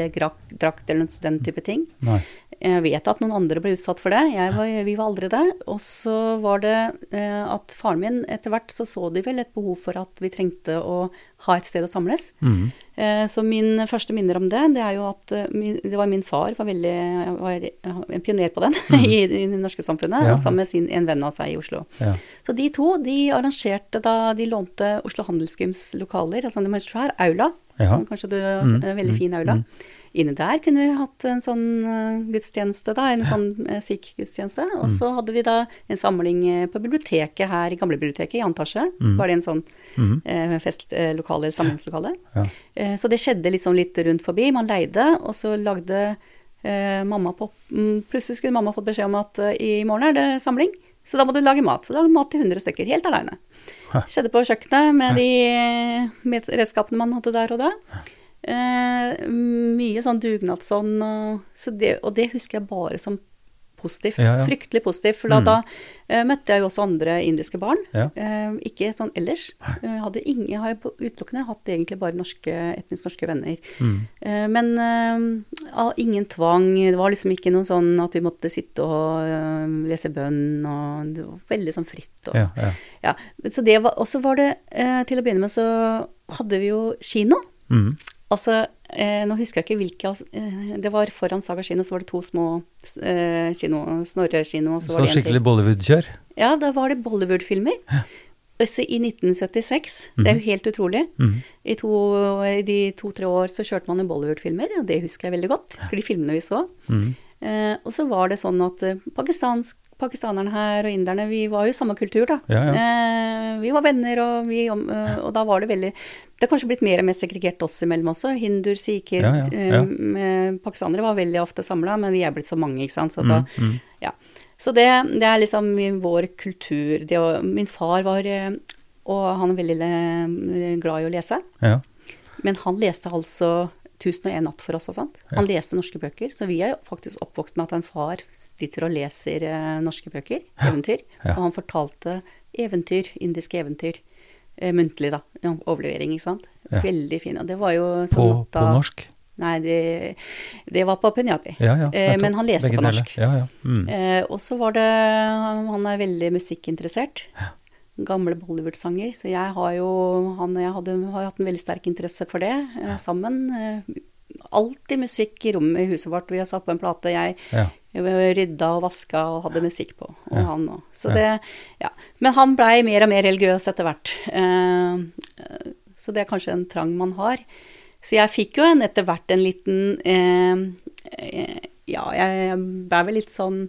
drakt eller den type ting. Nei. Jeg vet at noen andre ble utsatt for det, var, vi var aldri det. Og så var det eh, at faren min etter hvert så så de vel et behov for at vi trengte å ha et sted å samles. Mm. Eh, så min første minner om det, det er jo at eh, det var min far var veldig var en pioner på den <laughs> i, i det norske samfunnet. Ja. sammen med sin, en venn av seg i Oslo. Ja. Så de to de arrangerte da de lånte Oslo Handelsgyms lokaler, altså en svær aula, Ja. kanskje det Mm, en veldig mm, fin aula. mm. Inni der kunne vi hatt en sånn eh, gudstjeneste, da, en sånn uh, sikh-gudstjeneste. Og Mm. så hadde vi da en samling eh, på biblioteket her, i gamlebiblioteket i Antasje. Mm. Var det en sånn mm. eh, festlokale, samlingslokale. Ja. Eh, så det skjedde liksom litt rundt forbi. Man leide, og så lagde eh, mamma på mm, Plutselig skulle mamma fått beskjed om at eh, i morgen er det samling, så da må du lage mat. Så da lagde mat til 100 stykker, helt aleine. Skjedde på kjøkkenet med de med redskapene man hadde der og da. Eh, mye sånn dugnadsånd og så det, Og det husker jeg bare som positivt. Ja, ja. Fryktelig positivt. For da, Mm. da eh, møtte jeg jo også andre indiske barn. Ja. Eh, ikke sånn ellers. Jeg, hadde ingen, har jeg på- utelukkende hatt egentlig bare norske, etnisk norske venner. Mm. Eh, men eh, ingen tvang. Det var liksom ikke noe sånn at vi måtte sitte og eh, lese bønn, og det var veldig sånn fritt. Og, så det var, også var det, eh, til å begynne med så hadde vi jo kino. Mm. Altså, eh, nå husker jeg ikke hvilke eh, Det var foran Saga kino, så var det to små eh, kino, Snorre kino, og så, Så var det skikkelig Bollywood-kjør. Ja, da var det Bollywood-filmer. Også i 1976. Det er jo helt utrolig. Mhm. I, to, I de to-tre år så kjørte man jo Bollywood-filmer, og det husker jeg veldig godt. Husker de filmene vi så. Mhm. Eh, og så var det sånn at eh, pakistansk, pakistanerne her og inderne, vi var jo samme kultur, da. Ja, ja. Eh, vi var venner, og, vi, og, eh, og da var det veldig Det har kanskje blitt mer og mer segregert oss imellom også. Hinduer, sikher Ja, ja. eh, Pakistanere var veldig ofte samla, men vi er blitt så mange, ikke sant. Så, da, Mm, ja. så det, det er liksom vår kultur. Det, min far var eh, Og han er veldig eh, glad i å lese. Ja. Men han leste altså 1001 natt for oss og sånt. Han leste norske bøker. Så vi er jo faktisk oppvokst med at en far sitter og leser eh, norske bøker, eventyr. Ja. Og han fortalte eventyr, indiske eventyr, eh, muntlig, da. Overlevering, ikke sant. Ja. Veldig fin. Og det var jo På, sånn på da- norsk. Nei, det, det var på punjabi. Ja, ja. Eh, men han leste Begge på norsk. Ja, ja. Mm. Eh, og så var det Han er veldig musikkinteressert. Gamle Bollywood-sanger. Så jeg har jo han, jeg hadde, har hatt en veldig sterk interesse for det ja. sammen. Eh, alltid musikk i rommet i huset vårt. Vi har satt på en plate. Jeg, Ja. rydda og vaska og hadde musikk på. Og Ja. han òg. Så det Ja. Men han blei mer og mer religiøs etter hvert. Eh, eh, så det er kanskje en trang man har. Så jeg fikk jo en, etter hvert en liten eh, eh, Ja, jeg blei vel litt sånn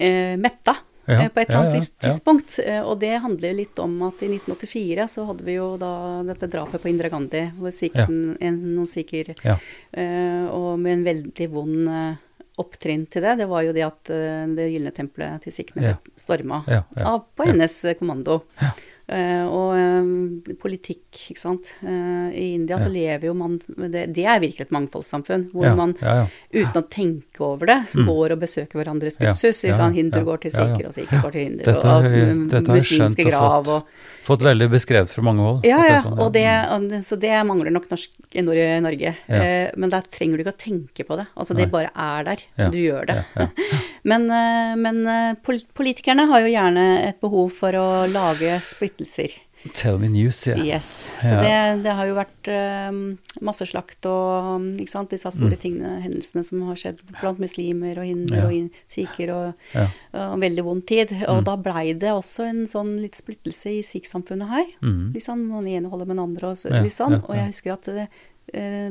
eh, metta Ja, eh, på et eller annet visst tidspunkt. Eh, og det handler jo litt om at i 1984 så hadde vi jo da dette drapet på Indra Gandhi, hvor sikhen, en, noen sikher Ja. Eh, og med en veldig vond opptrinn til det. Det var jo det at Det gylne tempelet til sikhene Ja. storma Ja, ja, av, på hennes kommando. Eh, og eh, politikk, ikke sant. Eh, I India så lever jo man det, det er virkelig et mangfoldssamfunn, hvor man uten å tenke over det, Mm. går og besøker hverandres gudshus. ikke? Hindu går til sikher, og sikher går til hindu. Dette og dette har jeg skjønt og grav. fått. Og, Fått veldig beskrevet fra mange hold. ja, ja, sånn, og det, så det mangler nok norsk i Norge. Eh, men der trenger du ikke å tenke på det. Altså, det bare er der. Du gjør det. <laughs> men eh, men eh, politikerne har jo gjerne et behov for å lage splittelser. Tell me news, ja. Yes. Så Ja. det, det har jo vært eh, masseslakt og um, sant, disse store tingene, hendelsene som har skjedd blant muslimer og hinduer Mm. Ja. og sikher og, Ja. og veldig vond tid. Og Mm. da blei det også en sånn litt splittelse i sikh-samfunnet her. Mm. Litt sånn, den ene holder med den andre og så, litt sånn. Og jeg husker at det,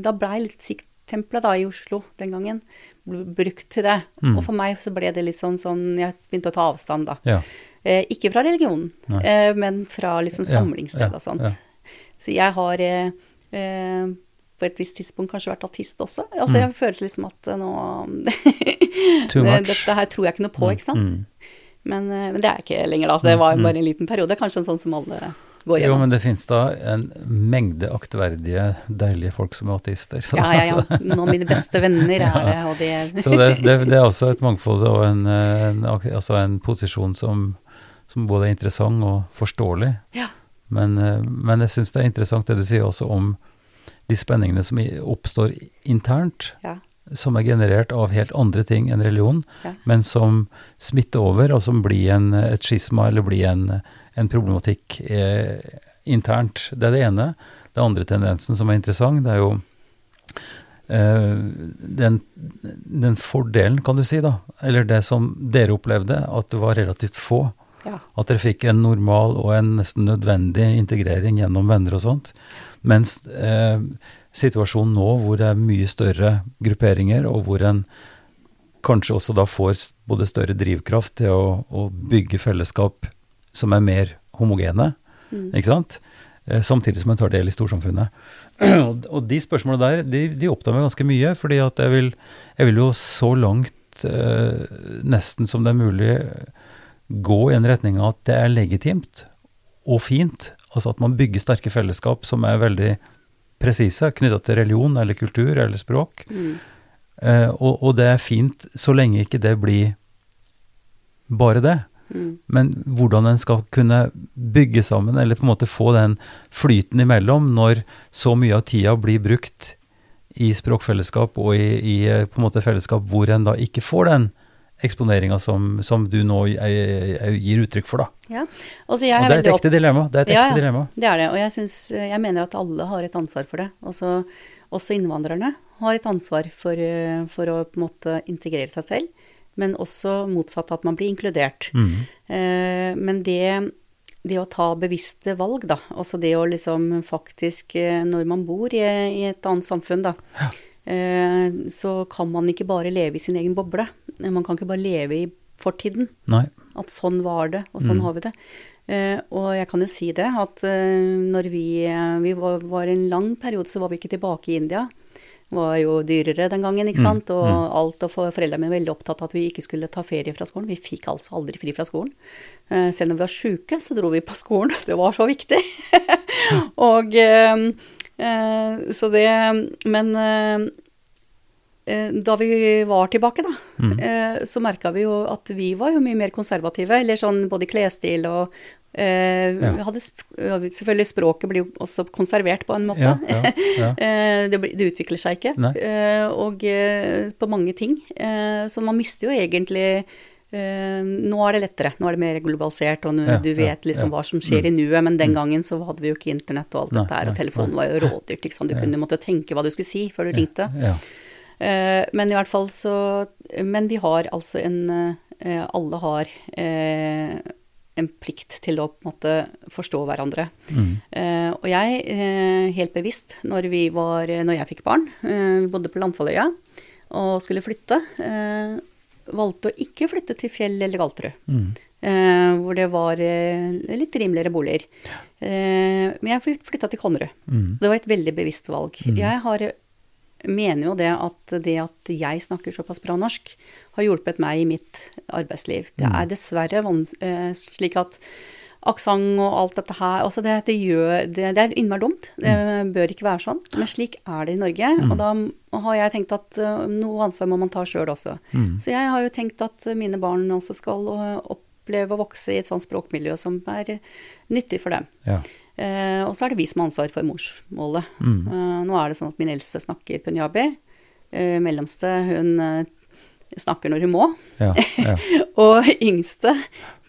da blei litt sikh-tempelet da i Oslo den gangen ble brukt til det. Mm. Og for meg så ble det litt sånn sånn Jeg begynte å ta avstand, da. Ja. Eh, ikke fra religionen, eh, men fra liksom samlingssted ja, og sånt. ja. Så jeg har eh, eh, på et visst tidspunkt kanskje vært artist også. Altså Mm. jeg følte liksom at eh, nå. <laughs> <laughs> Dette her tror jeg ikke noe på, ikke sant. Mm. Men, eh, men det er ikke lenger, da. Det var Mm, mm. bare en liten periode. Kanskje en sånn som alle går Jo, men det finnes da en mengde aktverdige, deilige folk som er ateister. Så, Ja, ja, ja. Noen av mine beste venner er <laughs> det, og det så det, det, det er også et mangfold og en, en, altså en posisjon som, som både er interessant og forståelig. Ja. Men, eh, men jeg syns det er interessant det du sier også om de spenningene som oppstår internt, Ja. som er generert av helt andre ting enn religion, Ja. men som smitter over, og som blir en, et skisma eller blir en, en problematikk eh, internt. Det er det ene. Det andre tendensen som er interessant, det er jo eh, den, den fordelen, kan du si, da, eller det som dere opplevde, at det var relativt få. Ja. At dere fikk en normal og en nesten nødvendig integrering gjennom venner og sånt. Mens eh, situasjonen nå, hvor det er mye større grupperinger, og hvor en kanskje også da får både større drivkraft til å, å bygge fellesskap som er mer homogene, Mm. ikke sant? Eh, samtidig som en tar del i storsamfunnet. <clears throat> og, de spørsmålene der, de, de opptar meg ganske mye, fordi at jeg vil, jeg vil jo så langt eh, nesten som det er mulig gå i en retning av at det er legitimt og fint. Altså at man bygger sterke fellesskap som er veldig presise, knytta til religion eller kultur eller språk. Mm. Eh, og, og det er fint så lenge ikke det blir bare det. Mm. Men hvordan en skal kunne bygge sammen, eller på en måte få den flyten imellom, når så mye av tida blir brukt i språkfellesskap og i, i eh, på en måte fellesskap hvor en da ikke får den eksponeringa som, som du nå eh, eh, gir uttrykk for, da. Ja. Altså, Og det er et ekte dilemma. Det er et Ja, ekte dilemma. Det er det, og jeg, synes, jeg mener at alle har et ansvar for det. Altså, også innvandrerne har et ansvar for, for å på en måte integrere seg selv, men også motsatt at man blir inkludert. Mm. Eh, men det, det å ta bevisste valg, da, altså det å liksom faktisk, eh, når man bor i, i et annet samfunn, da, eh, så kan man ikke bare leve i sin egen boble. Man kan ikke bare leve i fortiden. Nei. At sånn var det, og sånn Mm. har vi det. Eh, og jeg kan jo si det, at eh, når vi, eh, vi var, var en lang periode, så var vi ikke tilbake i India. Var jo dyrere den gangen, ikke Mm, sant. Og alt, og for foreldrene mine var veldig opptatt av at vi ikke skulle ta ferie fra skolen. Vi fikk altså aldri fri fra skolen. Eh, selv når vi var sjuke, så dro vi på skolen. <laughs> Det var så viktig. <laughs> og eh, eh, så det Men da vi var tilbake, da, Mm. så merka vi jo at vi var jo mye mer konservative. Eller sånn både klesstil og eh, Ja. hadde, Selvfølgelig, språket blir jo også konservert på en måte. Ja, ja. <laughs> Eh, det, det utvikler seg ikke. Eh, og uh, på mange ting. Så man mister jo egentlig nå er det lettere, nå er det mer globalisert, og nå, du vet liksom hva som skjer i nuet, men den gangen så hadde vi jo ikke internett og alt dette her, og telefonen var jo rådyrt, sant. Du kunne måtte tenke hva du skulle si før du ringte. Men i hvert fall så Men vi har altså en Alle har en plikt til å på en måte forstå hverandre. Mm. Eh, og jeg, eh, helt bevisst, når, vi var, når jeg fikk barn, eh, vi bodde på Landfalløya og skulle flytte, eh, valgte å ikke flytte til Fjell eller Galterud. Mm. Eh, hvor det var eh, litt rimeligere boliger. Eh, men jeg flytta til Konnerud. Mm. Det var et veldig bevisst valg. Jeg har, mener jo det at det at jeg snakker såpass bra norsk, har hjulpet meg i mitt arbeidsliv. Det er dessverre vans eh, slik at aksent og alt dette her altså det, det, gjør, det, det er innmari dumt. Det bør ikke være sånn. Men slik er det i Norge. Og da har jeg tenkt at eh, noe ansvar må man ta sjøl også. Mm. Så jeg har jo tenkt at mine barn også skal eh, oppleve å vokse i et sånt språkmiljø som er nyttig for dem. Ja. Eh, og så er det vi som har ansvar for morsmålet. Mm. Eh, nå er det sånn at min eldste snakker punjabi. Eh, mellomste hun eh, snakker når hun må. Ja. Ja. <laughs> Og yngste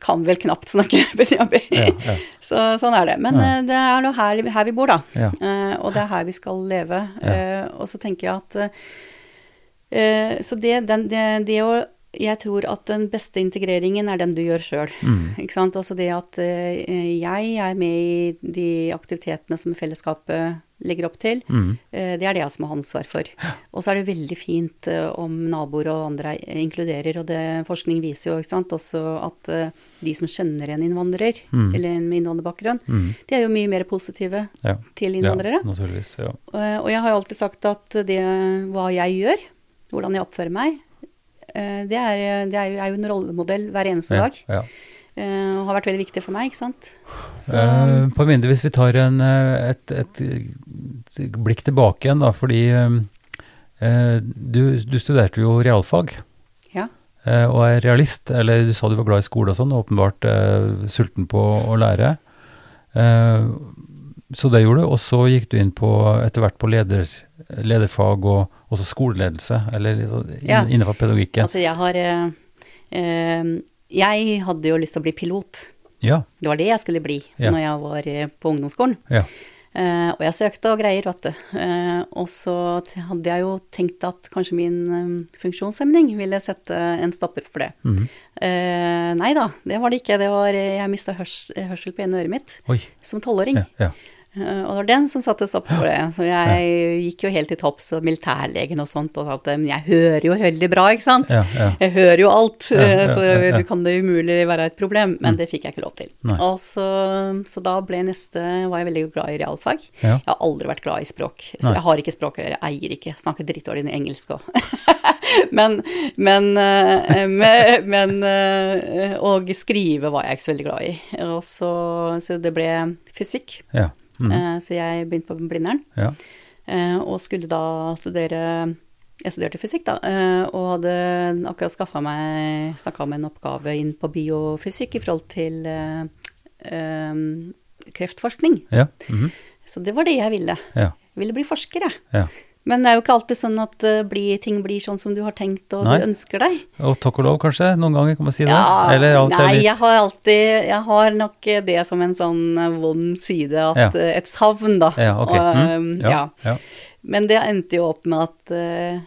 kan vel knapt snakke <laughs> punjabi. Ja, ja. <laughs> Så sånn er det. Men eh, det er nå her, her vi bor, da. Eh, og det er her vi skal leve. Eh, og så tenker jeg at eh, Så det, den, det, det å Jeg tror at den beste integreringen er den du gjør sjøl. Mm. Ikke sant? Også det at eh, jeg er med i de aktivitetene som fellesskapet legger opp til. Mm. Eh, det er det jeg som har ansvar for. Og så er det veldig fint eh, om naboer og andre er- inkluderer, og det, forskning viser jo ikke sant, også at de som kjenner en innvandrer, Mm. eller en med innvandrerbakgrunn, Mm. de er jo mye mer positive Ja. til innvandrere. Ja, naturligvis. Ja. Og jeg har jo alltid sagt at det hva jeg gjør, hvordan jeg oppfører meg, det er, det er jo, er jo en rollemodell hver eneste Ja, dag. ja. eh, Og har vært veldig viktig for meg, ikke sant. Så, Uh, på mindre hvis vi tar en, eh, et, et, et blikk tilbake igjen, da, fordi eh, eh, du, du studerte jo realfag ja. eh, og er realist, eller du sa du var glad i skole og sånn, og åpenbart eh, sulten på å lære. Eh, så det gjorde du, og så gikk du inn på etter hvert på leder, lederfag og også skoleledelse, eller Ja. innenfor pedagogikken. Altså, jeg har eh, eh, Jeg hadde jo lyst til å bli pilot. ja, Det var det jeg skulle bli Ja. når jeg var eh, på ungdomsskolen. ja, Eh, og jeg søkte og greier, vet du. Eh, og så hadde jeg jo tenkt at kanskje min eh, funksjonshemning ville sette en stopper for det. mhm. Eh, nei da, det var det ikke. Det var, jeg mista hørs, hørsel på ene øret mitt Oi, som tolvåring. ja, ja. Eh, og det var den som satte det. Så jeg gikk jo helt til topps, og militærlegen og sånt, og at men jeg hører jo veldig bra, ikke sant. Ja, ja. Jeg hører jo alt, Ja, eh, så det kan det umulig være et problem, men det fikk jeg ikke lov til. Så, så da ble neste, var jeg veldig glad i realfag. Jeg har aldri vært glad i språk, så Nei. jeg har ikke språk, jeg eier ikke, snakker drittdårlig engelsk òg. <laughs> men, men, eh, men, men Og skrive var jeg ikke så veldig glad i. Og så, så det ble fysikk. ja. Eh, Så jeg begynte på Blindern, ja. eh, og skulle da studere Jeg studerte fysikk, da, eh, og hadde akkurat skaffa meg Snakka om en oppgave inn på biofysikk i forhold til kreftforskning. ja. mhm. Så det var det jeg ville. ja. Jeg ville bli forsker, jeg. Ja. Men det er jo ikke alltid sånn at eh, blir, ting blir sånn som du har tenkt og Nei. du ønsker deg. Og takk og lov, kanskje? Noen ganger kan man si det? Ja, nei, jeg har alltid Jeg har nok det som en sånn eh, vond side, at Ja. eh, et savn, da. Ja, okay. Og, Mm. eh, ja. ja. Men det endte jo opp med at uh,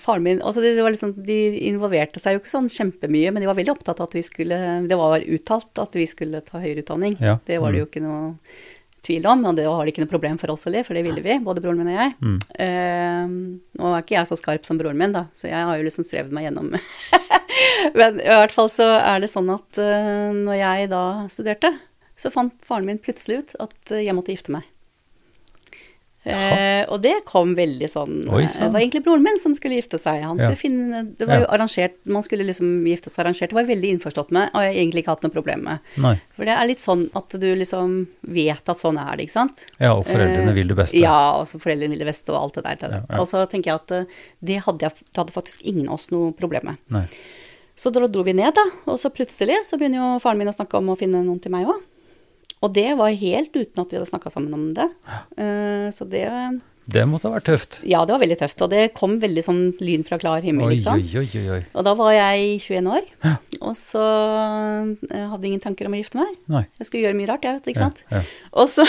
faren min altså det, det var liksom, De involverte seg jo ikke sånn kjempemye, men de var veldig opptatt av at vi skulle Det var uttalt at vi skulle ta høyere utdanning. Ja, Det var det mm. jo ikke noe tvil om, og det var det ikke noe problem for oss heller, for det ville vi, både broren min og jeg. Mm. Uh, nå er ikke jeg så skarp som broren min, da, så jeg har jo liksom strevd meg gjennom <laughs> Men i hvert fall så er det sånn at uh, når jeg da studerte, så fant faren min plutselig ut at eh, jeg måtte gifte meg. Eh, og det kom veldig sånn Oi, eh. Det var egentlig broren min som skulle gifte seg. Han skulle Ja. finne, Det var jo Ja. arrangert, man skulle liksom gifte seg arrangert. Det var jeg veldig innforstått med, og jeg har egentlig ikke hatt noe problem med. Nei. For det er litt sånn at du liksom vet at sånn er det, ikke sant? Ja, og foreldrene Eh, vil det beste. Ja, og så foreldrene vil det beste og alt det der. Ja, ja. Og så tenker jeg at eh, det hadde, jeg, det hadde faktisk ingen av oss noe problem med. Nei. Så da dro vi ned, da, og så plutselig så begynner jo faren min å snakke om å finne noen til meg òg. Og det var helt uten at vi hadde snakka sammen om det. Eh, så det Det måtte ha vært tøft. Ja, det var veldig tøft. Og det kom veldig sånn lyn fra klar himmel, Oi, ikke sant. oi, oi, oi. Og da var jeg 21 år, Ja. og så jeg hadde jeg ingen tanker om å gifte meg. Nei. Jeg skulle gjøre mye rart, jeg vet, ikke Ja, sant. ja. Og så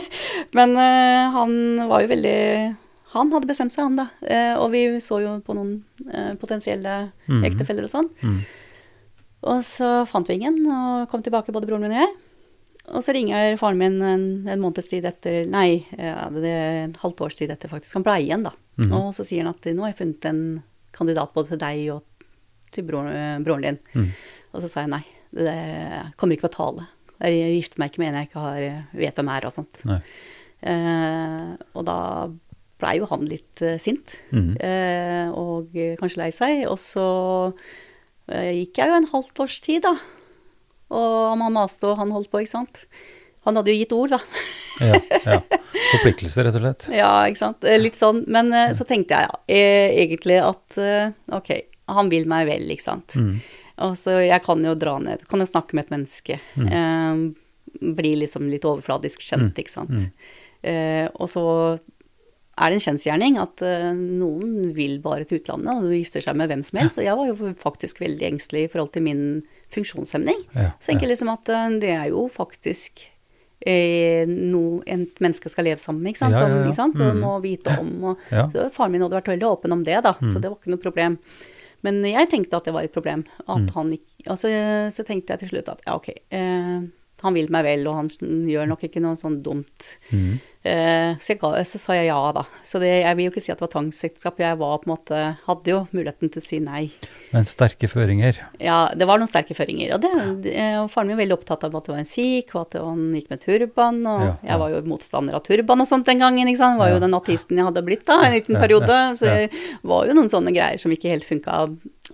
<laughs> Men uh, han var jo veldig Han hadde bestemt seg, han da. Eh, og vi så jo på noen eh, potensielle mm. ektefeller og sånn. Mm. Og så fant vi ingen, og kom tilbake, både broren min og jeg. Og så ringer faren min en, en måneds tid etter Nei, ja, det er en halvt års tid etter, faktisk. Han ble igjen, da. Mhm. Og så sier han at nå har jeg funnet en kandidat både til deg og til broren, broren din. Mm. Og så sa jeg nei, det kommer ikke på tale. Jeg gifter meg ikke med en jeg ikke har, vet hvem er og sånt. Eh, og da blei jo han litt eh, sint, Mhm. eh, og eh, kanskje lei seg. Og så eh, gikk jeg jo en halvt års tid, da. Og han maste, og han holdt på, ikke sant. Han hadde jo gitt ord, da. Ja, ja. <laughs> Forpliktelse, rett og slett. Ja, ikke sant. Eh, Litt sånn. Men eh, så tenkte jeg ja, eh, egentlig at ok, han vil meg vel, ikke sant. Mm. Og så jeg kan jo dra ned, kan jeg snakke med et menneske. Mm. Eh, bli liksom litt overfladisk kjent, ikke sant. Mm. Eh, og så er det en kjensgjerning at eh, noen vil bare til utlandet og gifter seg med hvem som helst. Og jeg var jo faktisk veldig engstelig i forhold til min funksjonshemning. Ja, Så jeg tenker liksom at eh, det er jo faktisk eh, noe et menneske skal leve sammen med, ikke sant. Som, ikke sant? Og Mm. må vite om. Og, så faren min hadde vært veldig åpen om det, da, Mm. så det var ikke noe problem. Men jeg tenkte at det var et problem. At Mm. han ikke altså, Så tenkte jeg til slutt at ja, ok, eh, han vil meg vel, og han gjør nok ikke noe sånn dumt. Mm. Eh, så, ga, så sa jeg ja, da. Så det, jeg vil jo ikke si at det var tvangsekteskap. Jeg var på en måte Hadde jo muligheten til å si nei. Men sterke føringer. Ja, det var noen sterke føringer. Og, det, ja. og faren min var veldig opptatt av at det var en sikh, og at han gikk med turban. Og Ja, ja. jeg var jo motstander av turban og sånt den gangen, ikke sant. Var jo den ateisten jeg hadde blitt da, en liten periode. Så det var jo noen sånne greier som ikke helt funka.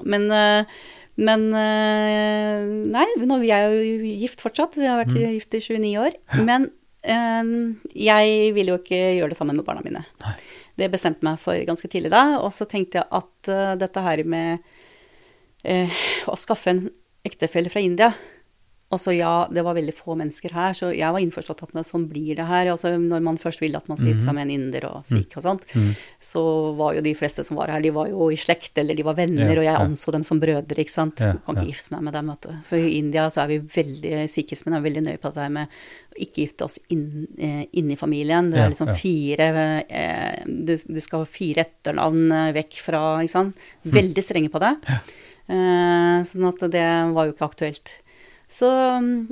Men eh, men eh, Nei, nå, vi er jo gift fortsatt. Vi har vært Mm. gift i 29 år. Men eh, jeg vil jo ikke gjøre det sammen med barna mine. Nei. Det bestemte meg for ganske tidlig da. Og så tenkte jeg at eh, dette her med å skaffe en ektefelle fra India Altså ja, det var veldig få mennesker her, så jeg var innforstått at sånn blir det her. Altså når man først vil at man skal gifte seg med en inder og sikh og sånt, mm. så var jo de fleste som var her, de var jo i slekt, eller de var venner, Ja, og jeg ja. anså dem som brødre, ikke sant. Ja, Du kan ikke gifte meg med dem, vet du. For i India så er vi veldig, sikhismen er veldig nøye på det her med å ikke gifte oss inn, eh, inn i familien. Det er liksom fire eh, du, du skal ha fire etternavn eh, vekk fra, ikke sant. Veldig strenge på det. Eh, sånn at det var jo ikke aktuelt. Så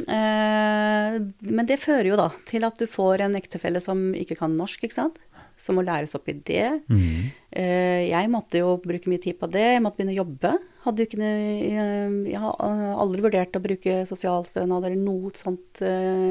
eh, Men det fører jo da til at du får en ektefelle som ikke kan norsk, ikke sant. Som må læres opp i det. Mm. Eh, jeg måtte jo bruke mye tid på det. Jeg måtte begynne å jobbe. Hadde ikke noe, jeg, har eh, aldri vurdert å bruke sosialstønad eller noe sånt. eh,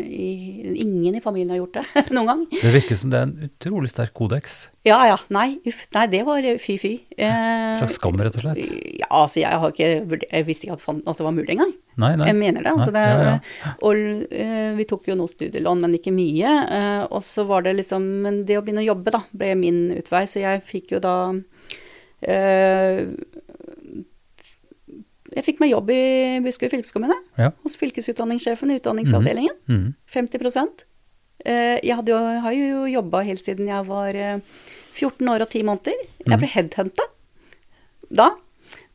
ingen i familien har gjort det <laughs> noen gang. Det virker som det er en utrolig sterk kodeks. Ja ja, nei, uff, nei, det var fy-fy. En Eh, slags skam, rett og slett. ja, altså jeg har ikke Jeg visste ikke at fan- altså, det var mulig engang. Nei, nei. Jeg mener det. Altså Nei, det ja, ja. Og eh, vi tok jo noe studielån, men ikke mye. eh, og så var det liksom Men det å begynne å jobbe, da, ble min utvei. Så jeg fikk jo da eh, Jeg fikk meg jobb i Buskerud fylkeskommune. Ja. Hos fylkesutdanningssjefen i utdanningsavdelingen. Mm. 50 Eh, Jeg jo, har jo jobba helt siden jeg var eh, 14 år og 10 måneder. Jeg ble headhunta. Da.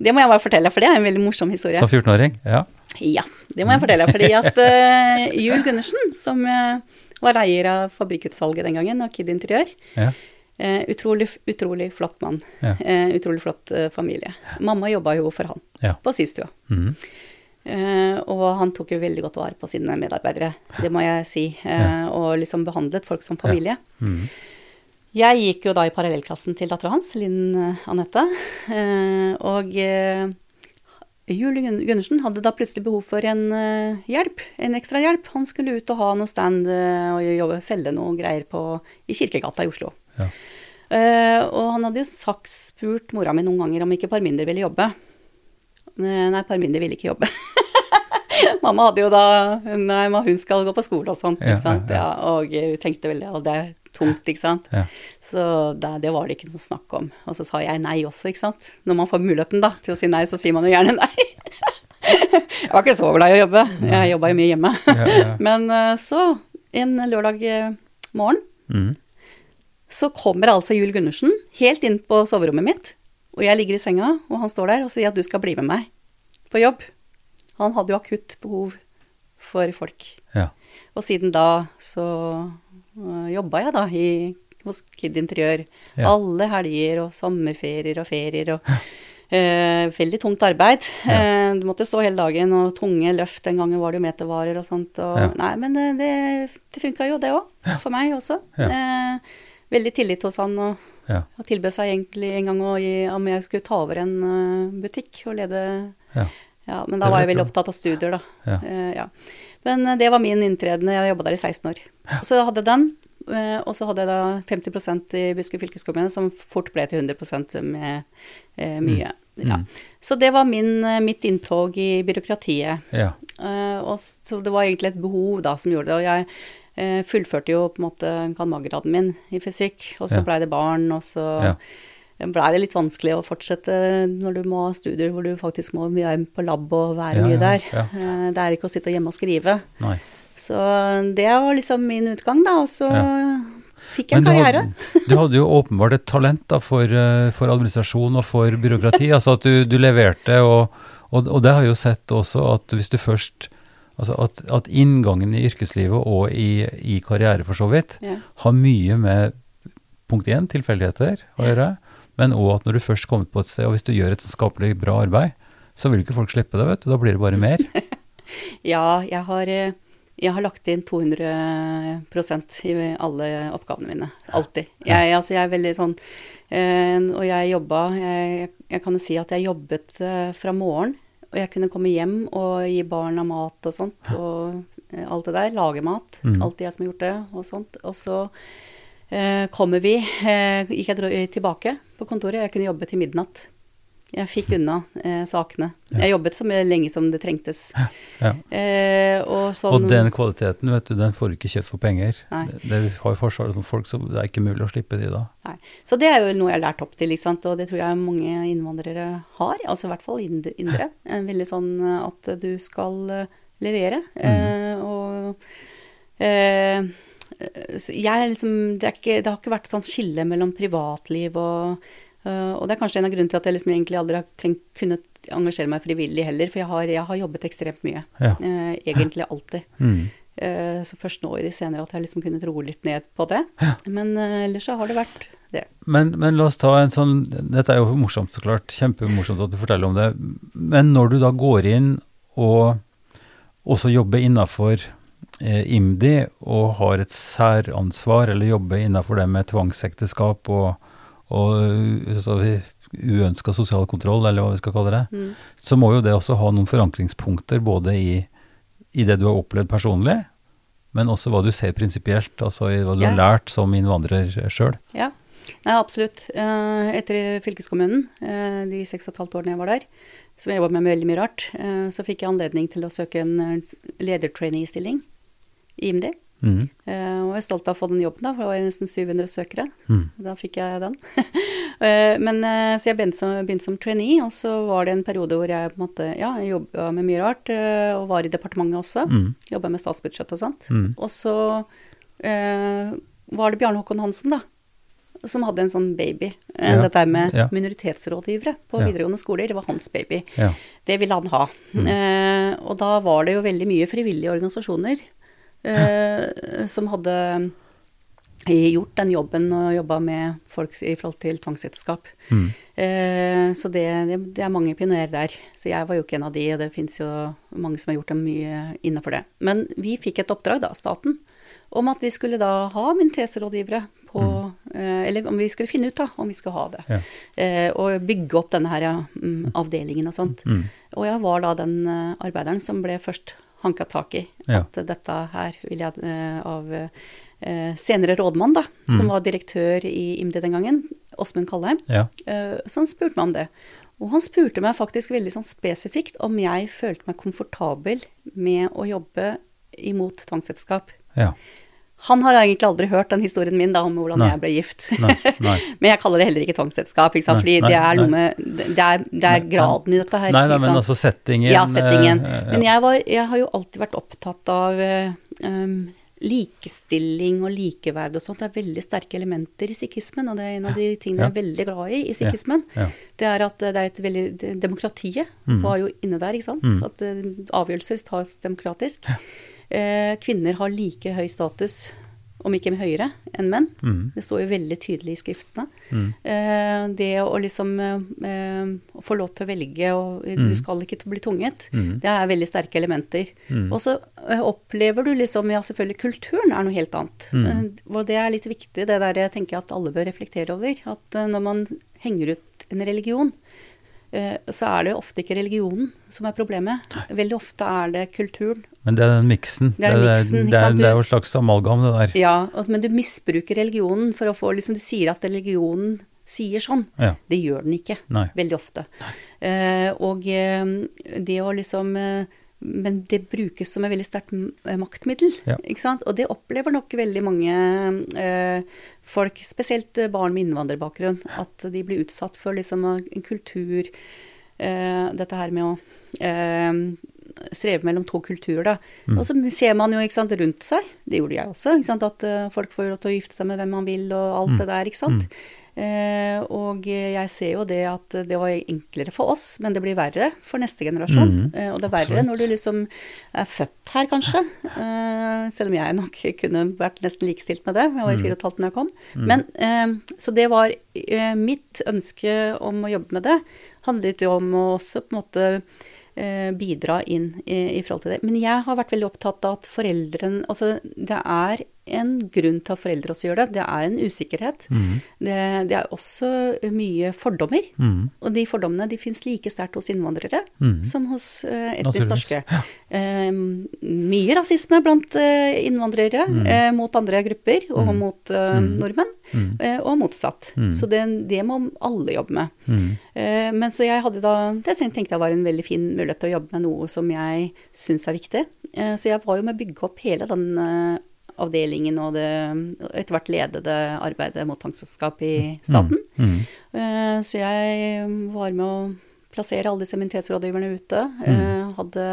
Det må jeg bare fortelle, for det er en veldig morsom historie. Som 14-åring? Ja. Ja, det må jeg fortelle. Fordi at uh, Jul Gundersen, som uh, var eier av fabrikkutsalget den gangen, og Kid Interiør, ja. Uh, utrolig, utrolig flott mann. Ja. utrolig flott familie. Mamma jobba jo for han Ja. på systua. Mhm. og han tok jo veldig godt vare på sine medarbeidere, det må jeg si. Ja. og liksom behandlet folk som familie. Mhm. Jeg gikk jo da i parallellklassen til dattera hans, Linn eh, Anette. Eh, og eh, Julie Gun- Gundersen hadde da plutselig behov for en eh, hjelp, en ekstra hjelp. Han skulle ut og ha noe stand eh, og jobbe, selge noe greier på, i Kirkegata i Oslo. Ja. Eh, og han hadde jo sagt, spurt mora mi noen ganger om ikke Parminder ville jobbe. Eh, nei, Parminder ville ikke jobbe. <laughs> Mamma hadde jo da Nei, hun skal gå på skole og sånt, Ja, ikke sant. ja, Ja, og hun tenkte veldig ja, det er tungt, ikke sant. Ja. Så det, det var det ikke noe snakk om. Og så sa jeg nei også, ikke sant. Når man får muligheten da til å si nei, så sier man jo gjerne nei. <laughs> jeg var ikke så glad i å jobbe. Jeg jobba jo mye hjemme. <laughs> Men eh, så, en lørdag morgen, Mhm. Så kommer altså Jul Gundersen helt inn på soverommet mitt. Og jeg ligger i senga, og han står der og sier at du skal bli med meg på jobb. Han hadde jo akutt behov for folk. Ja. Og siden da så uh, jobba jeg da i, hos Kid Interiør. Ja. Alle helger og sommerferier og ferier og uh, Veldig tungt arbeid. Eh, du måtte stå hele dagen og tunge løft. Den gangen var det jo metervarer og sånt. Og, Ja. Nei, men det, det, det funka jo, det òg. For meg også. Ja. Eh, veldig tillit hos han. og Ja. han tilbød seg egentlig en gang gi, om jeg skulle ta over en eh, butikk og lede Ja. ja, Men da var jeg veldig opptatt av studier, da. Ja. Uh. Men eh, det var min inntreden. Jeg jobba der i 16 år. Så jeg hadde den, uh, og så hadde jeg da 50% i Buskerud fylkeskommune, som fort ble til 100% med uh, mye. Ja. Mm. Så det var min, mitt inntog i byråkratiet. Ja. Og så det var egentlig et behov da som gjorde det. Og jeg fullførte jo på en måte cand.mag.-graden min i fysikk, og så Ja. blei det barn, og så Ja. blei det litt vanskelig å fortsette når du må ha studier hvor du faktisk må mye arm på lab og være Ja, mye der. Eh, det er ikke å sitte hjemme og skrive. Nei. Så det var liksom min utgang, da. Og så fikk jeg du karriere. hadde, <laughs> du hadde jo åpenbart et talent da, for, eh, for administrasjon og for byråkrati. altså at du, du leverte, og, og, og det har jeg jo sett også, at hvis du først Altså at, at inngangen i yrkeslivet og i, i karriere, for så vidt, Ja. har mye med punkt én, tilfeldigheter, å gjøre, men òg at når du først kommer på et sted, og hvis du gjør et skapelig bra arbeid, så vil ikke folk slippe det, vet du. Da blir det bare mer. <laughs> Ja, jeg har, eh, jeg har lagt inn 200% i alle oppgavene mine. Alltid. Jeg, altså, jeg er veldig sånn eh, Og jeg jobba jeg, jeg kan jo si at jeg jobbet eh, fra morgen, og jeg kunne komme hjem og gi barna mat og sånt, og eh, alt det der. Lage mat. Mm. Alltid jeg som har gjort det, og sånt. Og så eh, kommer vi eh, Gikk jeg tilbake på kontoret. Jeg kunne jobbe til midnatt. Jeg fikk unna eh, sakene. Ja. Jeg jobbet så lenge som det trengtes. Ja. Eh, og sånn Og den kvaliteten, vet du, den får du ikke kjøpt for penger. Nei. Det, har Forsvaret som folk, så det er ikke mulig å slippe de da. Nei. Så det er jo noe jeg har lært opp til, ikke sant? og det tror jeg mange innvandrere har. Altså i hvert fall ind- indre. En Veldig sånn eh, at du skal levere. levere. Eh, og eh, jeg liksom det, ikke, det har ikke vært sånn skille mellom privatliv og eh, og det er kanskje en av grunnene til at jeg liksom egentlig aldri har trengt, kunnet engasjere meg frivillig heller, for jeg har, jeg har jobbet ekstremt mye. Ja. Eh, egentlig alltid. <laughs> Mm. Eh, Så først nå i de senere at jeg liksom kunne roe litt ned på det. Ja. Men ellers så har det vært det. Men, men la oss ta en sånn Dette er jo morsomt, så klart. Kjempemorsomt at du forteller om det. Men når du da går inn og også jobber innafor eh, IMDi og har et særansvar, eller jobber innafor det med tvangsekteskap og, og så uønska sosial kontroll, eller hva vi skal kalle det, Mm. så må jo det også ha noen forankringspunkter både i, i det du har opplevd personlig, men også hva du ser prinsipielt, altså i hva du har lært som innvandrer sjøl. Ja, Nei, absolutt. Eh, Etter fylkeskommunen, eh, de seks og et halvt årene jeg var der, som jeg jobba med veldig mye rart, eh, så fikk jeg anledning til å søke en eh, ledertrainee-stilling i IMDi. Mm. Eh, Og jeg er stolt av å få den jobben, da, for det var nesten 700 søkere. Mm. Da fikk jeg den. <laughs> Eh, Men, eh, så jeg begynte som, begynte som trainee, og så var det en periode hvor jeg på en måte, ja, jobba med mye rart, og var i departementet også. Mm. Jobba med statsbudsjett og sånt. Mm. Og så eh, var det Bjarne Håkon Hansen, da. som hadde en sånn baby. Ja, Dette med ja. minoritetsrådgivere på Ja. videregående skoler, det var hans baby. Det ville han ha. Eh, og da var det jo veldig mye frivillige organisasjoner eh, som hadde gjort den jobben og jobba med folk i forhold til tvangsekteskap. Mm. Eh, så det, det, det er mange pionerer der. Så jeg var jo ikke en av de, og det fins jo mange som har gjort dem mye innenfor det. Men vi fikk et oppdrag, da, staten, om at vi skulle da ha minoritetsrådgivere på eh, Eller om vi skulle finne ut da, om vi skulle ha det. Ja. Eh, og bygge opp denne her ja, avdelingen og sånt. Mm. Og jeg var da den eh, arbeideren som ble først hanka tak i. Ja. At dette her vil jeg eh, av eh, senere rådmann, da, Mm. som var direktør i IMDi den gangen, Åsmund Kallheim, Ja. eh, som spurte meg om det. Og han spurte meg faktisk veldig sånn spesifikt om jeg følte meg komfortabel med å jobbe imot tvangsselskap. Ja. Han har egentlig aldri hørt den historien min da om hvordan Nei. jeg ble gift. Nei. Nei. <laughs> men jeg kaller det heller ikke tvangsekteskap, ikke sant? Fordi det er med Det er, det er graden i dette her. Nei, men altså settingen Ja, settingen. eh, Men jeg, var, jeg har jo alltid vært opptatt av eh, um, likestilling og likeverd og sånt. Det er veldig sterke elementer i sikhismen, og det er en av de tingene Ja. jeg er veldig glad i i sikhismen. Ja. Det er at det er et veldig Demokratiet Mm. var jo inne der, ikke sant. Mm. At uh, avgjørelser tas demokratisk. Eh, kvinner har like høy status, om ikke høyere, enn menn. Mm. Det står jo veldig tydelig i skriftene. Mm. Eh, det å liksom eh, få lov til å velge, og Mm. du skal ikke bli tvunget, Mm. det er veldig sterke elementer. Mm. Og så eh, opplever du liksom Ja, selvfølgelig, kulturen er noe helt annet. Mm. Eh, og det er litt viktig, det der jeg tenker at alle bør reflektere over. At eh, når man henger ut en religion, eh, så er det jo ofte ikke religionen som er problemet. Veldig ofte er det kulturen. Men det er den miksen. Det er den er, ikke det, er, det er jo et slags amalgam, det der. Ja, altså, men du misbruker religionen for å få liksom, Du sier at religionen sier sånn. Ja. Det gjør den ikke. Nei. Veldig ofte. Eh, og eh, det å liksom eh, Men det brukes som et veldig sterkt eh, maktmiddel. Ja. Ikke sant? Og det opplever nok veldig mange eh, folk, spesielt eh, barn med innvandrerbakgrunn, at de blir utsatt for liksom en kultur eh, Dette her med å eh, streve mellom to kulturer, da. Mm. Og så ser man jo ikke sant, rundt seg, det gjorde jeg også, ikke sant, at eh, folk får lov til å gifte seg med hvem man vil og alt Mm. det der, ikke sant. Eh, og jeg ser jo det at det var enklere for oss, men det blir verre for neste generasjon. Mm. Eh, og det er verre Absolutt. når du liksom er født her, kanskje. Eh, selv om jeg nok kunne vært nesten likestilt med det. Jeg var i Mm. fire og et halvt da jeg kom. Men, eh, så det var eh, mitt ønske om å jobbe med det. Handlet jo om å også på en måte eh, bidra inn i, i forhold til det. Men jeg har vært veldig opptatt av at foreldrene Altså, det er en grunn til at foreldre også gjør det. Det er en usikkerhet. Mm. Det, det er også mye fordommer. Mm. Og de fordommene de fins like sterkt hos innvandrere Mm. som hos uh, etnisk norske. Ja. Uh, mye rasisme blant uh, innvandrere eh, mot andre grupper og Mm. mot Mm. nordmenn, og motsatt. Så det, det må alle jobbe med. Men så jeg hadde da Det tenkte jeg var en veldig fin mulighet til å jobbe med noe som jeg syns er viktig. Så jeg var jo med å bygge opp hele den avdelingen og det etter hvert ledede arbeidet mot tvangsselskap i staten. Mm. Mm. Så jeg var med å plassere alle disse immunitetsrådgiverne ute. Mm. Hadde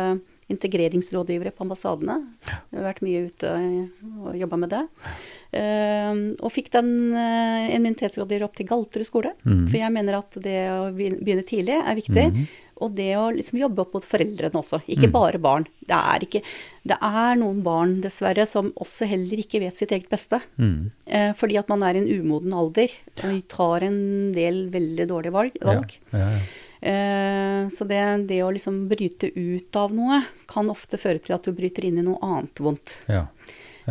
integreringsrådgivere på ambassadene. Jeg har vært mye ute og jobba med det. Uh, Og fikk den, uh, en minoritetsrådgiver opp til Galterud skole. Mm. For jeg mener at det å begynne tidlig er viktig. Mhm. Og det å liksom jobbe opp mot foreldrene også, ikke Mm. bare barn. Det er, ikke, det er noen barn, dessverre, som også heller ikke vet sitt eget beste. Mm. Eh, fordi at man er i en umoden alder og tar en del veldig dårlige valg. Ja. Ja, ja. Eh, så det, det å liksom bryte ut av noe kan ofte føre til at du bryter inn i noe annet vondt. ja.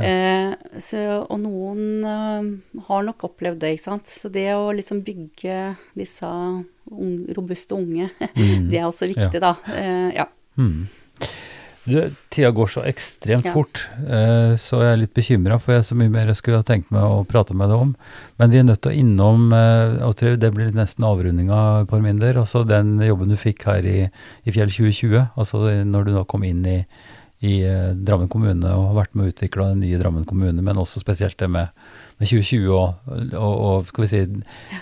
Ja. Eh, så, og noen eh, har nok opplevd det, ikke sant. Så det å liksom bygge disse ung, robuste unge, <laughs> Mm. det er også viktig, da. Eh, ja. Mm. Du, tida går så ekstremt Ja. fort, eh, så jeg er litt bekymra, for jeg er så mye mer jeg skulle ha tenkt meg å prate med deg om. Men vi er nødt til å innom, eh, og det blir nesten avrundinga på min del, altså den jobben du fikk her i, i Fjell 2020, altså når du da kom inn i, i eh, Drammen kommune og har vært med å utvikle den nye Drammen kommune, men også spesielt det med, med 2020 og, og, og skal vi si,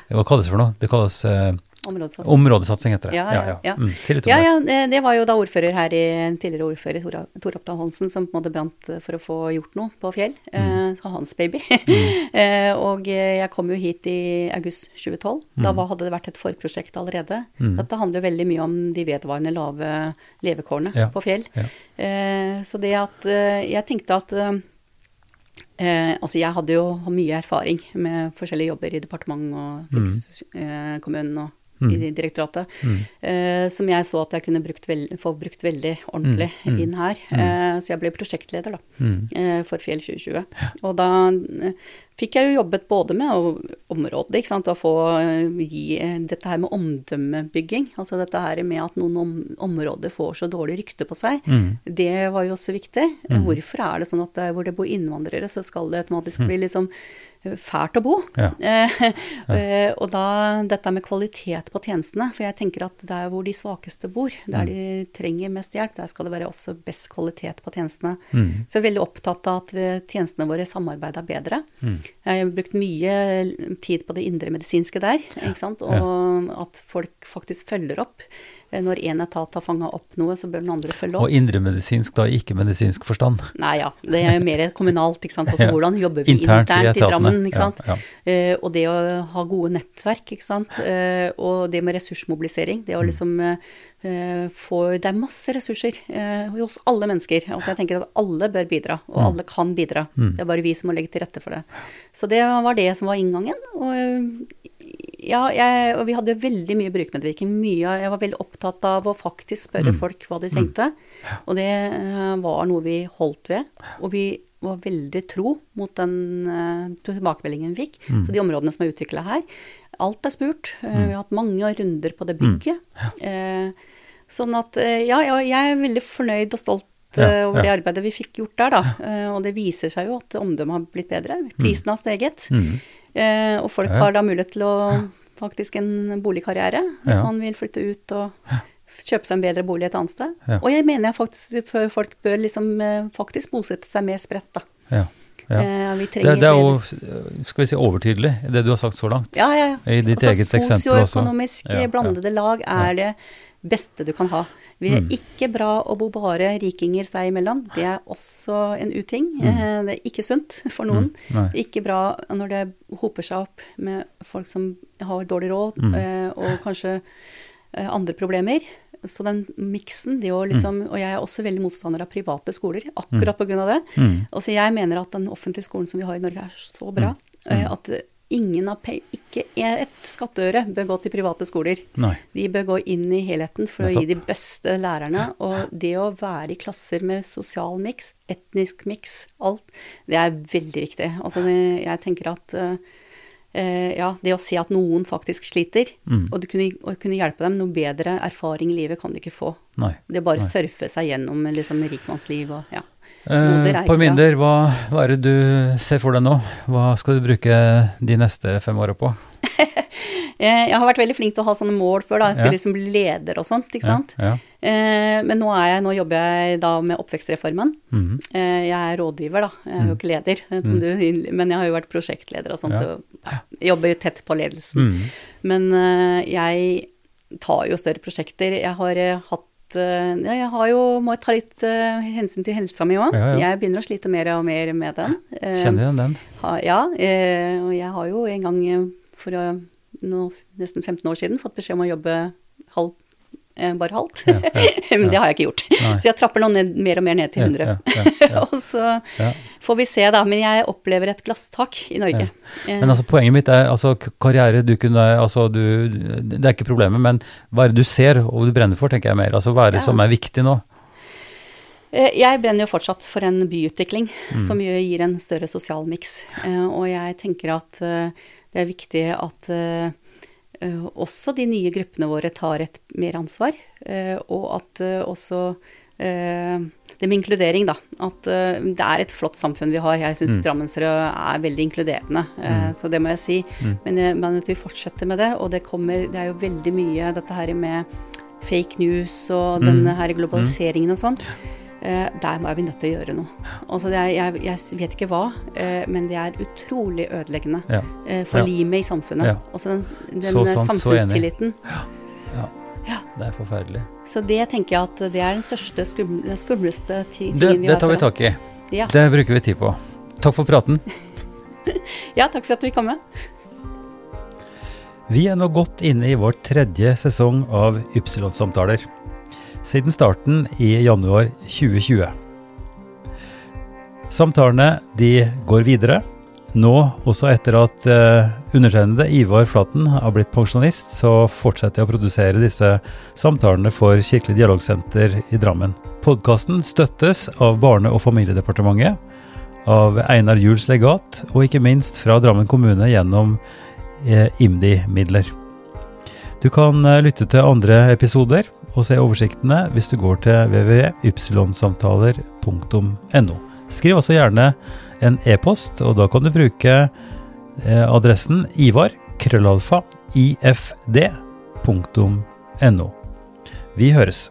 hva kalles det for noe? Det kalles eh, Områdesatsing. Områdesatsing heter det. Ja, ja, ja. Mm, si litt om Ja, det. ja, det- det var jo da ordfører her i tidligere ordfører Tor, Tor Oppdal Hansen som på en måte brant eh, for å få gjort noe på Fjell. Mm. Eh, så hans baby. <laughs> eh, og eh, jeg kom jo hit i august 2012. Da Mm. var, hadde det vært et forprosjekt allerede. Dette handler jo veldig mye om de vedvarende lave levekårene Ja, på Fjell. ja. Eh, så det at eh, Jeg tenkte at eh, Eh, altså jeg hadde jo mye erfaring med forskjellige jobber i departement og fylkeskommunen og i direktoratet, eh, som jeg så at jeg kunne brukt få brukt veldig ordentlig inn her. Eh, så jeg ble prosjektleder da, eh, for Fjell 2020. Og da eh, fikk jeg jo jobbet både med området, ikke sant, å få eh, gi eh, dette her med omdømmebygging, altså dette her med at noen om, områder får så dårlig rykte på seg, det var jo også viktig. Hvorfor er det sånn at der hvor det bor innvandrere, så skal det automatisk bli liksom eh, fælt å bo? Ja. <laughs> Eh, eh, og da dette med kvalitet på tjenestene, for jeg tenker at der hvor de svakeste bor, der de trenger mest hjelp, der skal det være også best kvalitet på tjenestene. Så jeg er veldig opptatt av at tjenestene våre samarbeider bedre. Jeg har brukt mye tid på det indremedisinske der, ikke sant? og at folk faktisk følger opp. Eh, Når én etat har fanga opp noe, så bør den andre følge opp. Og indremedisinsk, da i ikke-medisinsk forstand. Nei ja, det er jo mer kommunalt, ikke sant. Altså <laughs> hvordan jobber vi Internt internt, i i. Drammen, ikke sant. Ja, Eh, og det å ha gode nettverk, ikke sant. Eh, og det med ressursmobilisering. Det å Mm. liksom eh, få Det er masse ressurser eh, hos alle mennesker. Altså jeg tenker at alle bør bidra, og Mm. alle kan bidra. Det er bare vi som må legge til rette for det. Så det var det som var inngangen. Og eh, ja, jeg, og vi hadde veldig mye brukermedvirkning. Mye, jeg var veldig opptatt av å faktisk spørre folk hva de trengte. Og det eh, var noe vi holdt ved. Og vi var veldig tro mot den uh, tilbakemeldingen vi fikk. Så de områdene som er utvikla her, alt er spurt. Eh, vi har hatt mange runder på det bygget. Eh, sånn at ja, ja, jeg er veldig fornøyd og stolt Ja, over det arbeidet vi fikk gjort der, da. Og det viser seg jo at omdømmet har blitt bedre. Prisen har steget. Eh, og folk har da mulighet til å faktisk en boligkarriere hvis man vil flytte ut og kjøpe seg en bedre bolig et annet sted. Og jeg mener jeg faktisk folk bør liksom eh, faktisk bosette seg mer spredt, da. Ja, ja. Eh, Det, det er jo, skal vi si, overtydelig, det du har sagt så langt. ja, ja, ja. I ditt Altså, eget eksempel også. Sosioøkonomisk blandede lag er det beste du kan ha. Vi er Mm. ikke bra å bo bare rikinger seg imellom. Det er også en uting. Mm. Det er ikke sunt for noen. Mm. Ikke bra når det hoper seg opp med folk som har dårlig råd, Mm. eh, og kanskje eh, andre problemer. Så den miksen, det å liksom Og jeg er også veldig motstander av private skoler, akkurat på grunn av det. Mm. Altså jeg mener at den offentlige skolen som vi har i Norge er så bra, Mm. eh, at ingen av ikke et skatteøre bør gå til private skoler. Nei. De bør gå inn i helheten for å gi de beste lærerne. Og det å være i klasser med sosial miks, etnisk miks, alt, det er veldig viktig. Altså det, jeg tenker at eh, ja, det å se at noen faktisk sliter, Mm. og, du kunne, og kunne hjelpe dem, noe bedre erfaring i livet kan du ikke få. Nei. Det å bare Nei. surfe seg gjennom liksom rikmannsliv og ja. Eh, er Parminder, hva, hva er det du ser for deg nå? Hva skal du bruke de neste fem åra på? <laughs> Eh, Jeg har vært veldig flink til å ha sånne mål før, da. Jeg skulle Ja. liksom bli leder og sånt, ikke sant. Ja, ja. Eh, Men nå, er jeg, nå jobber jeg da med oppvekstreformen. Mhm. Eh, Jeg er rådgiver, da. Jeg er jo ikke leder, <laughs> mm. du, men jeg har jo vært prosjektleder og sånn, så jeg jobber jo tett på ledelsen. Mhm. Men eh, jeg tar jo større prosjekter. Jeg har eh, hatt ja, jeg har jo, må ta litt uh, hensyn til helsa mi òg. Ja, ja. Jeg begynner å slite mer og mer med den. Uh, Kjenner igjen den. ha, ja, eh, og jeg har jo en gang eh, for eh, nå, nesten 15 år siden fått beskjed om å jobbe halv, eh, bare halvt. Ja, ja, <laughs> Men det har jeg ikke gjort. Nei. Så jeg trapper nå ned, mer og mer ned til 100. Ja, ja, ja, <laughs> ja. og så Ja. får vi se, da. Men jeg opplever et glasstak i Norge. Eh, Men altså, poenget mitt er altså karriere du kunne altså du, Det er ikke problemet, men hva er det du ser og du brenner for, tenker jeg mer. Altså hva er det Ja. som er viktig nå? Eh, Jeg brenner jo fortsatt for en byutvikling Mm. som gir en større sosial miks. Eh, Og jeg tenker at eh, det er viktig at eh, eh, også de nye gruppene våre tar et mer ansvar. eh, Og at eh, også eh, det med inkludering, da. At eh, det er et flott samfunn vi har. Jeg syns Mm. drammensere er veldig inkluderende, eh, så det må jeg si. Mm. Men, eh, men at vi fortsetter med det. Og det kommer Det er jo veldig mye dette her med fake news og Mm. denne her globaliseringen og sånn. Eh, der er vi nødt til å gjøre noe. Altså det er, jeg, jeg vet ikke hva, eh, men det er utrolig ødeleggende Ja. eh, for Ja. limet i samfunnet. Ja. Altså den, den sant, samfunnstilliten. Det er forferdelig. Så det tenker jeg at det er den største, skum, den skumleste ti- Det, tingen vi det har tar vi tak i. Ja. Det bruker vi tid på. Takk for praten. <laughs> ja, takk for at vi kom med. Vi er nå godt inne i vår tredje sesong av Ypsilon-samtaler. Siden starten i januar 2020. Samtalene de går videre. Nå, også etter at uh, undertegnede Ivar Flaten har blitt pensjonist, så fortsetter jeg å produsere disse samtalene for Kirkelig dialogsenter i Drammen. Podkasten støttes av Barne- og familiedepartementet, av Einar Juels legat, og ikke minst fra Drammen kommune gjennom uh, IMDi-midler. Du kan eh, lytte til andre episoder og se oversiktene hvis du går til www.ypsilonsamtaler.no. Skriv også gjerne en e-post, og da kan du bruke eh, adressen ivar krøllalfa ifd.no. Vi høres.